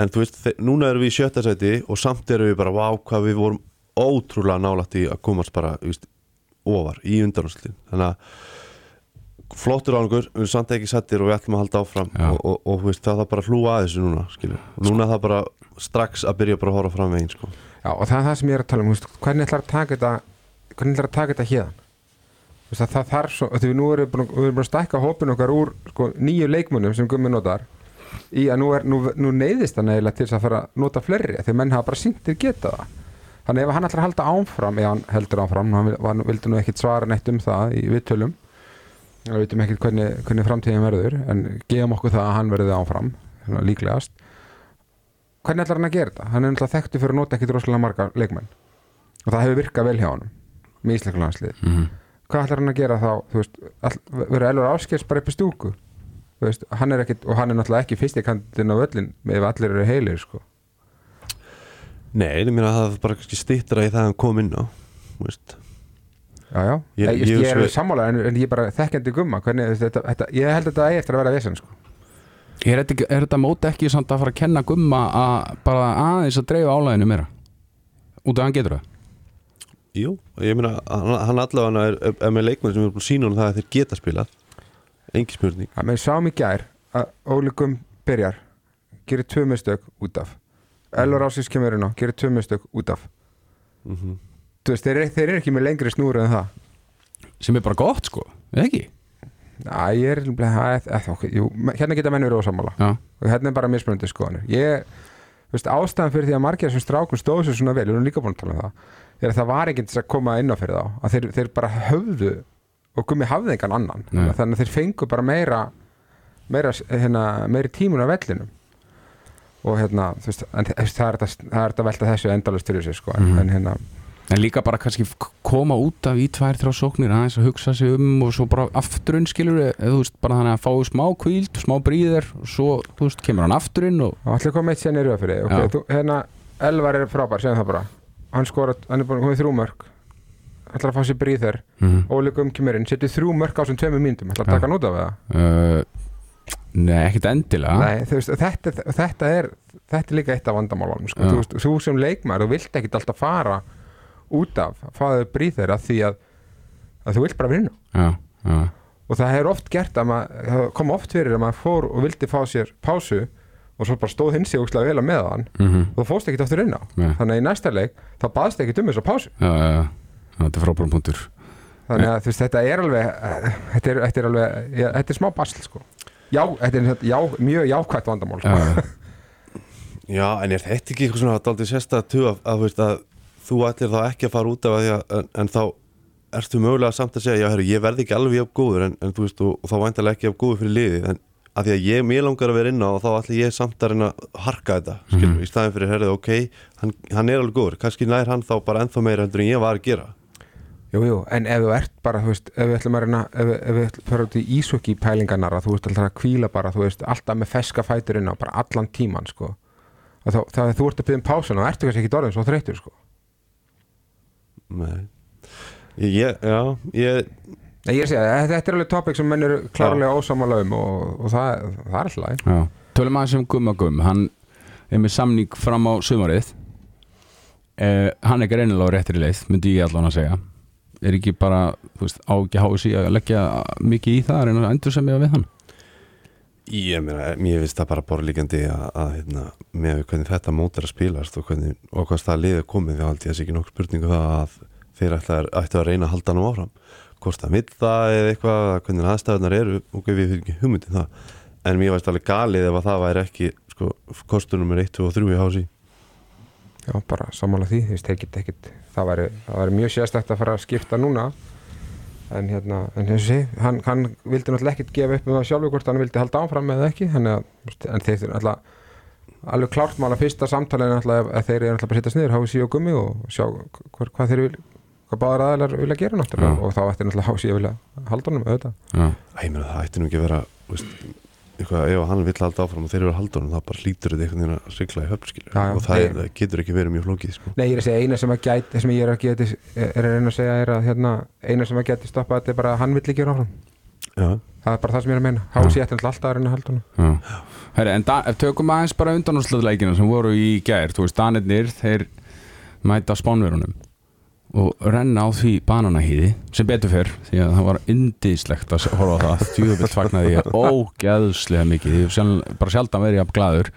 En þú veist, þe- núna erum við í sjötta sæti og samt erum við bara, wow, hvað við vorum ótrúlega nálægt í að komast bara, flottur árangur, við erum samt ekki sættir og við ætlum að halda áfram Já. og, og, og veist, það er bara að hlúa að þessu núna, skilur. Núna er það bara strax að byrja bara að horfa fram veginn, sko. Já, og það er það sem ég er að tala um, veist, hvernig ætlar að taka þetta hvernig ætlar að taka þetta hérðan Þú veist, að það þarf svo, því við nú erum búin, við erum búin að stækka hópin okkar úr sko, nýju leikmunum sem gummi notar í að nú, er, nú, nú neyðist hann eiginlega til að fara að nota fleiri því menn hafa bara sýntir geta það. Þannig ef hann ætlar að halda áfram ef hann heldur áfram, hann vil- hann vildi nú ekkit svara neitt um það í viðtölum við veitum ekkit hvernig, hvernig framtíðin verður en gefum okkur það að hann verði áfram líklegast hvernig ætlar hann að gera þetta? Hann er náttúrulega þekktu fyrir að nota ekkit rosalega marga leikmenn og það hefur virkað vel hjá honum með íslenska landslið -hmm. hvað ætlar hann að gera þá verður Elvar Áskers bara upp í stúku veist, hann ekkit, og hann er náttúrulega ekki fyrsti kandidatin á völlin ef allir eru heilir sko. Nei, ég meina að það bara stittra í það að hann kom inn á, veist já, já, Ég- ég, ég, er sammála en, en ég er bara þekkjandi gumma. Hvernig, þetta, þetta, ég held að þetta eigi eftir að vera vesen sko. er, þetta, er þetta móti ekki samt að fara að kenna gumma að bara aðeins að dreifa álæðinu meira? Út af hann getur það? Jú, ég meina, hann, hann allavega er, er, er með leikmenn sem er búin að sína hann það að þeir geta spilað. Engi spurning. Að með sáum í gær að Óli Gumm byrjar gerir tvö mistök út af. Elvar Áskers kemur inn á, gerir tvö mistök út af. Mm þú veist, þeir, þeir eru ekki með lengri snúru en það sem er bara gott sko, eða ekki? Æ, ég er að, að, ok, jú, hérna geta menn verið ósamála Já, og hérna er bara mismunandi skoðanir ég, veist, ástæðan fyrir því að margir sem strákum stóðu sér svona vel, við erum líka búin að tala um það er að það var til að koma inn á fyrir þá að þeir, þeir bara höfðu og gummi hafði engan annan Nei. þannig að þeir fengu bara meira meira, hérna, meiri tímun á vellinum og hérna þú veist, en, það, er þetta, velta þessu endalust fyrir sig sko, en, Mhm. en hérna en líka bara kannski koma út af í tvær, þrjá sóknir aðeins að hugsa sig um og svo bara afturinn skilur eða þú veist, bara þannig að fáu smá kvíld smá bríðir og svo, þú veist, kemur hann afturinn og allir komið eitt sérna í rauð fyrir þig. Okay, þú, hérna, Elvar er frábær, segjum það bara. Hann skora, hann er búin komið þrjú mörg ætlar að fá sér bríð þér mm Óli Gumm kemur inn, setur þrjú mörg á þessum tveimur mínútum, ætlar að taka hann út af það? Uh, Nei, ekkert endilega. Nei, veist, þetta, þetta er þetta er líka eitt af vandamálunum sko. Já. þú, þú sem leikmaður, þú vilt ekkit alltaf fara út af, fáðu bríð þeirra því að, að þú vilt bara vinna Já, já, og það hefur oft gert að maður það kom oft fyrir að maður fór og vildi fá sér pásu og svo bara stóð hins sig ógslag vel að með hann mhm, og þú fóst ekkit aftur inn á Nei. þannig að í næsta leik, þá baðst ekkit um þess að pásu já, já, já. Þetta er frábærum punktur þannig að þú veist, þetta er alveg þetta er, þetta er alveg, já, þetta er smá basl sko. já, þetta er já, mjög jákvætt vandamál sko. Já, Já, en er þetta ekki eitthvað svona daldið sérstæð tuð að, að, þú veist, að þú ætlir þá ekki að fara út af að því að en, en þá ertu mögulega samt að segja já, herru, ég verði ekki alveg jafn góður en, en þú veist, og, og þá væntalega ekki jafn góður fyrir liðið en að því að ég, mér langar að vera inn á og þá ætla ég samt að reyna að harka þetta skilur, Mhm. í staðin fyrir, herrið, ok hann, hann er alveg góður, kannski nær hann þá bara ennþá meira heldur en ég var að gera Jú, jú, en ef þú ert bara, þú veist, ef við ætlum að reyna, ef, ef við ætlum að fara út í ísokki pælingarnar að þú veist alltaf að kvíla bara, þú veist, alltaf með feska fæturinn á bara allan tíman, sko. Þá, þá þú ert að byggja um pásun og ertu kannski ekki orðin svo þreytur, sko. Nei. Ég, já, ég Nei, ég sé að þetta er alveg topic sem menn eru klárlega ósamála um og, og það, það er alltaf. Já. Tölum aðeins um Gumma Gumm Hann er með samning fram á sumarið. Eh, Hann er greinilega á réttri leið myndi ég allan að segja. Er ekki bara, þú veist, á ekki hási að leggja mikið í það að reyna að endur sem ég við hann Ég meina, mér finnst það bara borlíkandi að, að hérna, með hvernig þetta mót er að spilast og, hvernig, og hvað það liðið komið þá held ég að sé ekki nokkuð spurningu það að þeir ætla, ættu að reyna að halda nú áfram. Hvort það vill það eða eitthvað hvernig aðstæðunar eru og við fyrir ekki hugmyndin það. En mér veist alveg galið ef að það væri ekki sko, kostunum er 1, 2 og 3 í hási Já, bara sammála því, þú veist, geta ekkit, það væri, það væri mjög sérstætt að fara að skipta núna en hérna, en þessi, hann, hann vildi náttúrulega ekkit gefa upp um það sjálfur hvort hann vildi halda áfram eða ekki, þannig að, en þeir eru náttúrulega alveg klárt mála fyrsta samtalið náttúrulega að þeir eru bara að setja sniður, hási og gummi og sjá hver, hvað þeir vil, hvað báðar aðeinar vilja gera náttúrulega Já. og þá ætti náttúrulega hási að vilja halda honum auðvitað. Já, Æ, meina, það ætti nú ekki að vera veist, eitthvað, ef hann vill halda áfram og þeir eru að halda honum, það bara hlýtur þetta einhvern veginn að sigla í já. og það, er, getur ekki verið mjög flókið sko. Nei, ég er að segja eina sem að gæti, sem ég er að geti, er að reyna að segja er að hérna, eina sem að geti stoppað þetta er bara að hann vill ekki gera áfram. Já, Það er bara það sem ég er að meina. Hási ætti náttúrulega alltaf að reyna að halda honum. já. Herri, en tökum aðeins bara undanúrsluðleikina sem voru í gær, þú veist, Danirnir þeir mæta spánverunum og renna á því bananahýði sem betur fyrr, því að það var indislegt að horfa á það, djúðvill fagnaði ég ógeðslega mikið, bara sjaldan verið jafn glaður.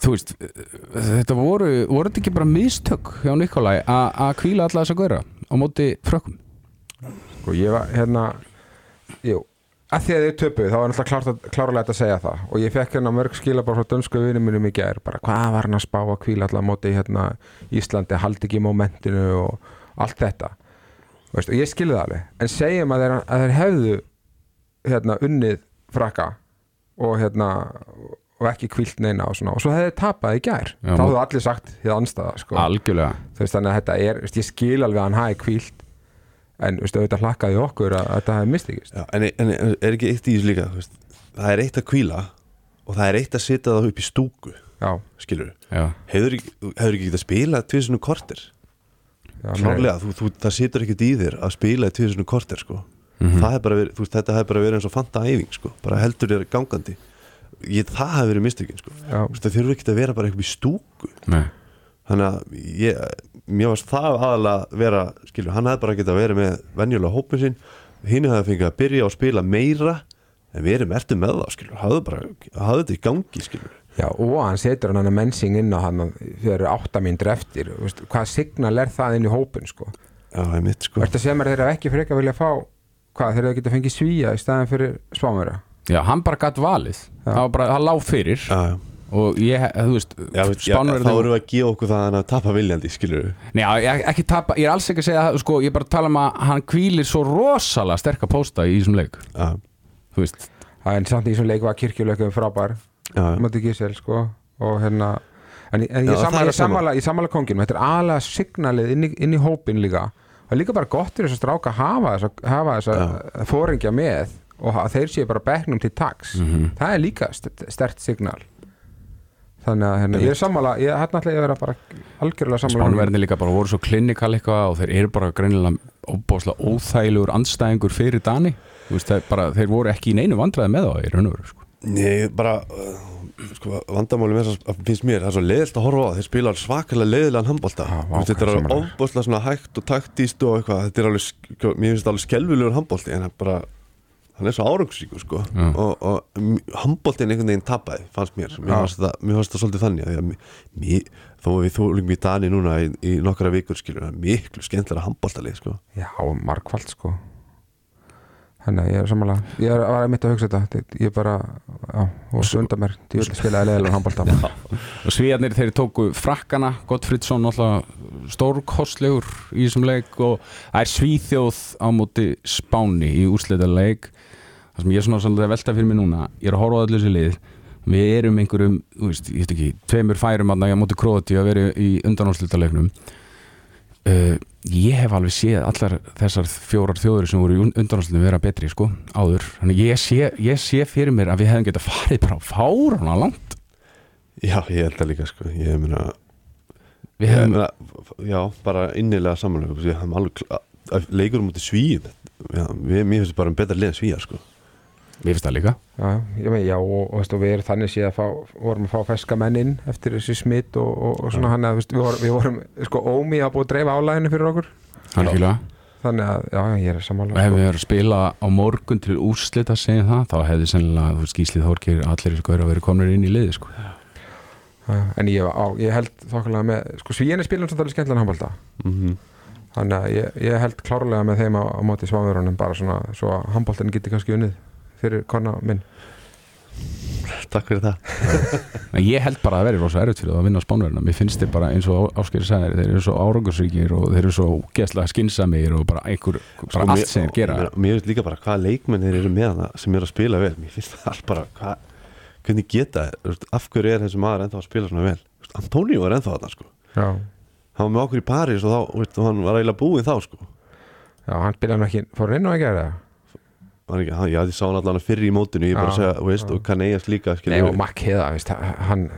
Þú veist, þetta voru voru þetta ekki bara mistök hjá Nikolai a- að kvíla alla þess að gauðra á móti frökkum? Sko ég var hérna Jú, að því að þið töpuð þá var náttúrulega klárt, klárlega að segja það. Og ég fekk hérna mörg skila bara frá dönsku vinum mínum í gær bara hvað var hann að spá að kvíla allar móti hérna Íslandi, haldi ekki í momentinu og allt þetta. Veist, og ég skilði það alveg. En segjum að þeir, að þeir hefðu hérna unnið frakka og hérna og ekki kvílt neina og svona. Og svo þeir tapað í Já, þá hefðu allir sagt því anstæða sko. algjörlega. Veist, þannig að þetta er, veist, ég skil alveg að hann hafi kvílt en veist, auðvitað hlakkaði okkur að, að þetta hafi mistikist Já, en, en er ekki eitt í þessu líka veist, það er eitt að kvíla og það er eitt að setja það upp í stúku já, skilur já, hefur ekki, hefur ekki getað spila tviðsunu korter? Já, klárlega, þú, þú, það situr ekkert í þér að spila tviðsunu korter sko. Það er bara verið, veist, þetta hefur bara verið eins og fanta æfing sko. bara heldur þér gangandi. Ég, það hefur verið mistökin sko. það þurfur ekki að vera bara eitthvað í stúku. Nei þannig að ég, mér varst það aðalega vera, skilur, hann hefði bara getað verið með venjulega hópin sinn. Hinn hefði fengið að byrja að spila meira en við erum ertu með það, skilur hafðu bara, hafðu þetta í gangi, skilur. Já, og hann setur hann að mennsing inn á hann þegar áttamíndur eftir. Veist, hvað signal er það inn í hópin sko? já, það er mitt, sko. Vertu að segja mér að þeir hafa ekki freka vilja fá hvað, þeir hafa getað fengið svíja í staðin fyrir spámöra Já, hann bara gætt valið. Já. það, var bara, það og ég, þú veist, Já, Spánverjar- þá erum við að gefa okkur það að hann að tapa viljandi, skilur Nei, já, ég, ekki tapa, ég er alls ekki að segja það, sko, ég er bara að tala um að hann kvílir svo rosalega sterk að pósta í þessum leik. Já, þú veist, það er samt í þessum leik var kirkjuleikum frábær. Já, Mati Gisel sko og hérna en, en ég sammála konginum þetta er aðalega signalið inn í, inn í hópin líka. Það er líka bara gott fyrir þess að stráka að hafa þessa, hafa þessa fóringja með og að þeir séu bara bekknum til taks. Það er líka st stert signal þannig að hérna, ég er sammála ég hérna ætla ég að vera bara algjörlega sammála honum. spánverðinni líka bara voru svo klinikal eitthvað og þeir eru bara greinilega óbáslega óþægilegur andstæðingur fyrir Dani. Þú veist, þeir, bara, þeir voru ekki í neinu vandræði með það í raun og veru, sko. Nei, bara uh, sko, vandamáli með þess að finnst mér það er svo leiðilt að horfa á það, þeir spila svakalega leiðilegan handbólta, þetta er alveg svona hægt og taktíst og eitthvað, þetta er alveg sko, mér finnst þetta alveg skelvilegur handbólti en það er bara, hann er svo árangsíku sko, Já. og, og handbóltin einhvern veginn tapaði, fannst mér. Mér Já. fannst það, mér fannst það svolítið þannig að því að mér- mér, þó að við þólum í Dani núna í, í nokkra vikur skilur, það er miklu skemmtilega handbóltalið sko. já, margfald sko. Þannig að ég er sammála. Ég er, var mitt að hugsa þetta. Ég bara, já, og sunda mér ég vil spilaði leðilega handbólta og svíjarnir þeir tóku frakkana. Gottfridsson alltaf stórkostlegur í þessum leik og það er svíþjóð á móti Spáni í úrslita leik það sem ég er svona svolítið að velta fyrir mig núna ég er að horfa á allir þessi lið við erum einhverjum, þú veist, ég veit ekki tveimur færum að næja móti króti að vera í undanátslítalegnum uh, ég hef alveg séð allar þessar fjórar þjóður sem voru í undanátslítinu vera betri, sko, áður. Þannig ég sé, ég sé fyrir mér að við hefum getað farið bara fárana langt. Já, ég held það líka sko. Ég meina, við ég hefum, meina Já, bara innilega samanlega Ég hef alveg að- Leikur út í svíð við, mér finnst bara um betra lið en svíja sko við finnst það líka. Já, ég með, já og, og, veist, og við erum þannig séð að fá, vorum að fá feska menn inn eftir þessi smitt og, og, og svona hann að veist, við, vorum, við vorum sko ómi að búið að dreifa álæðinu fyrir okkur. Algjörlega þannig að, já, ég er og sammála ef sko. við erum að spila á morgun til úrslit að segja það, þá hefði sennilega þú veist, Gíslið Þorkir, allir þessu gaur að vera komnir inn í liði, sko. Já, en ég, á, ég held þokkulega með sko svíinni spilum samt alveg skemmtilega handbólta mm þannig að ég, ég held klárlega með þeim á, á móti sváðurunum bara svona svo að handbóltin geti kannski unnið fyrir kona minn. Takk fyrir það. En ég held bara að það veri rosa erfitt fyrir það að vinna á spánverðina Mér finnst þið bara eins og Áskeri sagði þeir eru svo árangursríkir og þeir eru svo geðslega skinsamir og bara einhver bara Sko, allt sem þeir gera. Mér, mér finnst líka bara hvaða leikmenn þeir eru með hana sem eru að spila vel. Mér finnst það allt bara hvað, Hvernig geta þeir, þú veist, af hverju er þessi maður ennþá að spila svona vel? Antonio er ennþá þarna sko. Já, Hann var með okkur í París og þá, og hann var eiginlega búinn þá sko. Já, hann spilaði ekki fór hann inn á að gera það ekki, hann, já, ég sá hann allan fyrir í mótinu Ég er bara segja, veist, og kann eigast líka Nei, og Mack Heða, veist, hann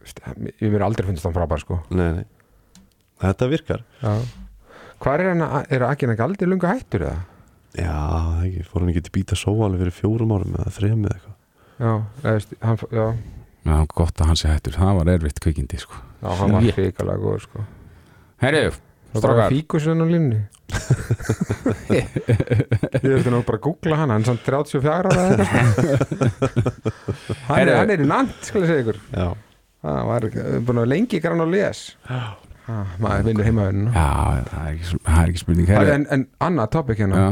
veist, ég mér aldrei finnst hann frábær sko nei, nei. Þetta virkar já. hvað er hann, er Akin ekki aldrei lunga hættur eða? Já, það ekki, fór hann ekki til býta sóa alveg fyrir fjórum árum eða þrejum eða eitthvað já, eða, veist, hann, já, Já, gott að hann sé hættur, það var erfitt kvikindi sko. já, hann var hrikalega góður sko bara strákar. Fíkusun á línni Ég veist nú bara að googla hann Hann er samt 34 ára eða eitthvað. Hann, er, hann er í nant, skal ég segja ykkur. Já, Það var búin að lengi grann á les Ha, Maður vinnur heimaðinu Já, það er ekki, það er ekki spurning. Herru, En, en annað topic hérna. Já,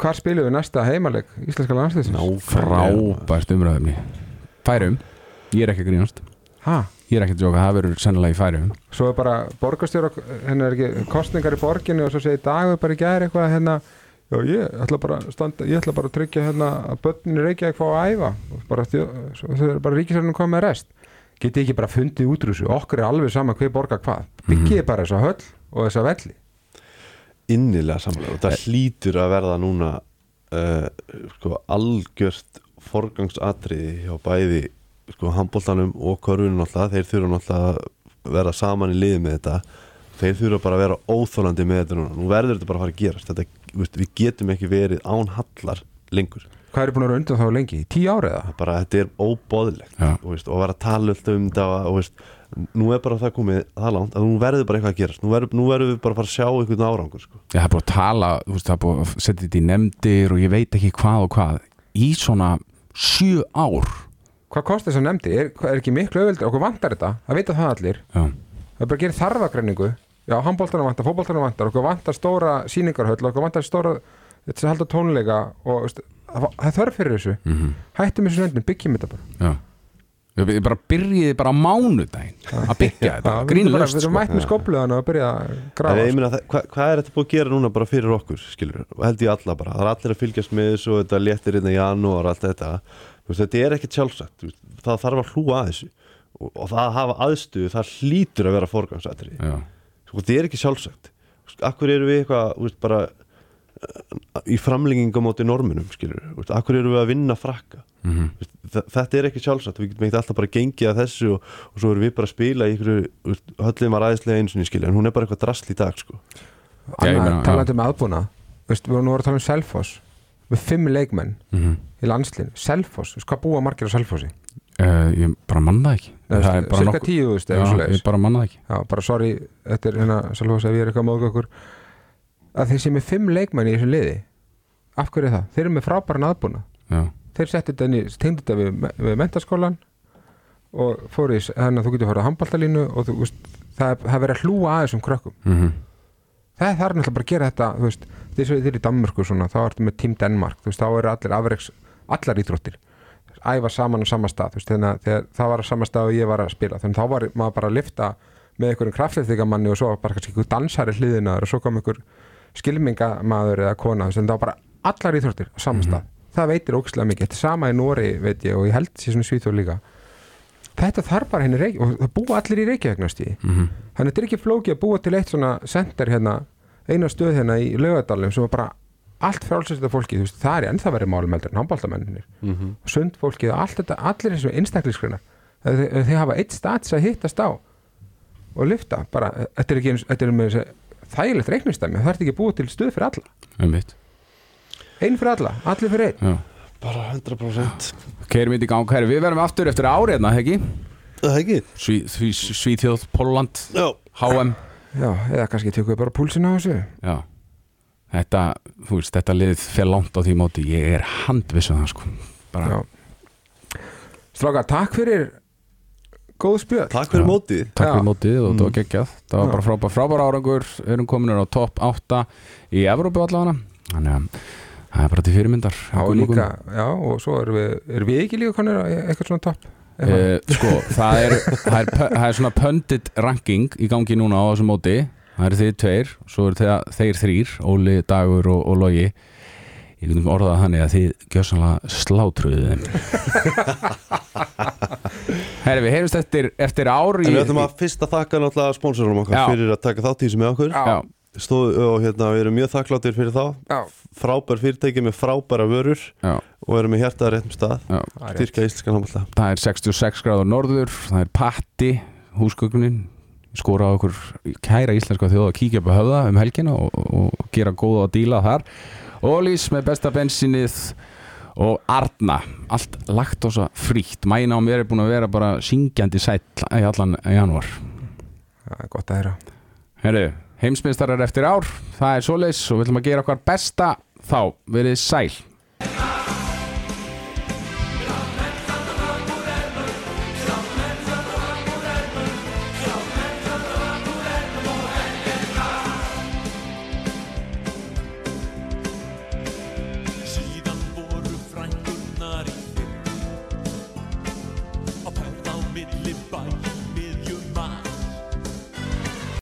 Hvar spilum við næsta heimaleg Íslenska landsliðsins? nákvæmlega frábært umræðumni Færum, ég er ekki að grínast. Ha? Ég er ekki að djóka, það verður sennilega í færum. Svo er bara borgarstjóra henni er ekki kostningar í borginni og svo segir dagur bara í gæri eitthvað hérna Já, ég ætla bara að standa, ég ætla bara að tryggja hérna að börnin í Reykjavík fá að æfa. Og bara þau eru bara ríkisverðinu komið með rest. Getið ekki bara fundið út úr þessu? Okkur er alveg sama hver borgar hvað. Byggið mm bara þessa höll og þessa velli. Innilega samlega og það hlýtur að verða núna uh, sko, algjört forgangsatriði hjá bæði sko, handbóltanum og korfunum þeir þurfa náttúrulega að vera saman í liði með þetta þeir þurfa bara að vera óþólandi með þetta núna nú verður þetta bara að fara að gerast þetta, við getum ekki verið án hallar lengur hvað er búin að vera undan þá lengi? Tíu árið eða? Bara, þetta er óbóðilegt Já. og, veist, og vera að tala alltaf um þetta og veist, nú er bara það komið það langt að nú verður bara eitthvað að gerast nú verður, við bara að fara að sjá einhvern árangur sko. Já, það er búið að tala, veist, það er búið að setja þetta í nefndir og ég veit ekki hvað og hvað í svona sjö ár Hvað kostar þess að nefndi? Er, er ekki miklu auðveldur? Okkur vantar þetta, það vita það allir. Já, það er bara að gera þarfagreiningu. Já, handbóltanum vantar, fótbóltanum vantar. Okkur vantar stóra síningarhöll okkur vantar stóra, þetta halda tónleika og veist, það það þörf fyrir þessu. Mhm, hættum þessu nefndin, byggjum þetta bara. Já. Ég bara byrjiði bara á mánudaginn að byggja þetta, við grínlöst við erum sko. mætt með skópluðan og að byrja að grafa ég sko. meina, það- hvað, hvað er þetta búið að gera núna bara fyrir okkur skilur, held ég alla bara. Það er allir að fylgjast með þessu og þetta léttir inn í janúar og allt þetta, veist, þetta er ekkert sjálfsagt. Það þarf að hlúa að þessu. Og, og það að hafa aðstuðu, það hlýtur að vera forgangsættri Já, sko, þetta er ekki sjálfsagt. Akkur eru við eitthvað þú veist, bara uh, í framlengingum átti normunum skilur, við, akkur eru við að vinna frakka? Mhm, Þú veist, þa- þetta er ekki sjálfsagt. Við getum ekki alltaf bara gengið að þessu og, og svo erum við bara að spila í ykkur höllum að ræðislega eins og skilja en hún er bara eitthvað drasl í dag sko. Anna, já. talandi um aðbúna veist, við vorum að tala um Selfoss með fimm leikmenn mhm. í landslinn Selfoss, veist, hvað búa margir á Selfossi? Uh, ég bara manna það ekki. Cirka nokkuð tíu, veist, eða svoleiðis. ég bara manna það ekki. Já, bara sorry, þetta er hérna Selfoss ef ég er eitthvað móðg okkur. Að þeir sem er fimm leikmenn í þessu liði af hverju er það? Þeir eru með frábæran aðbúna já, þeir settu þetta inn í, tengdu þetta við, við mentaskólan og fóru í, þannig að þú getur farið á handbaltalínu og þú veist, það það er verið að hlúa að þessum krökkum. Mhm það þarf náttúrulega bara að gera þetta þú veist, þess að þið er í Danmörku svona, þá ertu með Team Denmark, þú veist, þá eru allir afreiks, allar íþróttir æfa saman á sama stað, þú veist, þegar, þegar það var á sama stað og ég var að spila, þannig þá var maður bara að lifta með einhverjum kraftliftingamanni og svo bara kannski einhver dansari hliðinaður og svo kom einhver skilmingamaður eða kona, veist, en það var bara allar íþróttir á sama stað, það veitir ókslega mikið, þetta er sama í Nóri veit ég og ég held sér svona svíþjóð líka þetta þarf bara henni reiki og það búa allir í reikjaðgnasti Mhm. þannig að þetta er ekki flóki að búa til eitt svona center hérna, eina stöð hérna í laugadalum sem var bara allt frálsesta fólki, þú veist, það er ennþá verið málum heldur en handbóltamennir mm -hmm. sund allt þetta, allir eins og einstakliskrinar þeir, þeir hafa eitt stats að hittast á og lyfta, bara, þetta er ekki eins, þetta er með þessi þægilegt reiknistæmi það er ekki búið til stöð fyrir alla einn fyrir alla, allir fyrir einn Já. Bara 100% Keirum í gang, herri, við verðum aftur eftir ári hérna, ekki? Það ekki? Sví, Sví, Svíþjóð, Póland, HM já, eða kannski tökum við bara púlsinn á þessu. Já. Þetta, þú veist, þetta lið fer langt á því móti. Ég er handviss um það, sko. Bara, já. strákar, takk fyrir góð spjöld Takk fyrir mótið. Takk fyrir mótið og þetta var Mm. geggjað. Það var Já. bara frábær, frábær árangur. Við erum komin á topp 8 í Evrópu allavega. Þannig að það er bara til fyrirmyndar Já, líka, já, og svo erum við erum við ekki líka konir á eitthvað svona topp Uh, sko, það er, það, er, það er svona pundit ranking í gangi núna á þessum móti. Það eru þið tveir, svo eru þeir, þeir þrýr Óli, Dagur og, og Logi. Ég getum orðað þannig að þið gjössanlega slátruðu þeim. Herri, við heyrumst eftir, eftir ár En við ætlum að fyrst að þakka náttúrulega sponsorum okkar Já. fyrir að taka þátt í þessu með okkur. Já, Stóð, og hérna við erum mjög þakkláttir fyrir þá. Já, Frábær fyrirtæki með frábæra vörur já, og erum með hjartaða réttum stað. Styrkja íslenskan handbólta Það er 66 gráður norður Það er Patti, húsgögnin skora á okkur kæra íslenska þjóða að kíkja upp að höfða um helgina og, og gera góða að díla þar. Ólís með besta bensinnið og Arna allt laktosa frítt. Mæna á mér er búin að vera bara syngjandi sæll í allan janúar. Það er gott að heyra. Herru, heimsmeistarar eftir ár. Það er svoleiðis og við ætlum að gera okkar besta þá, verið sæl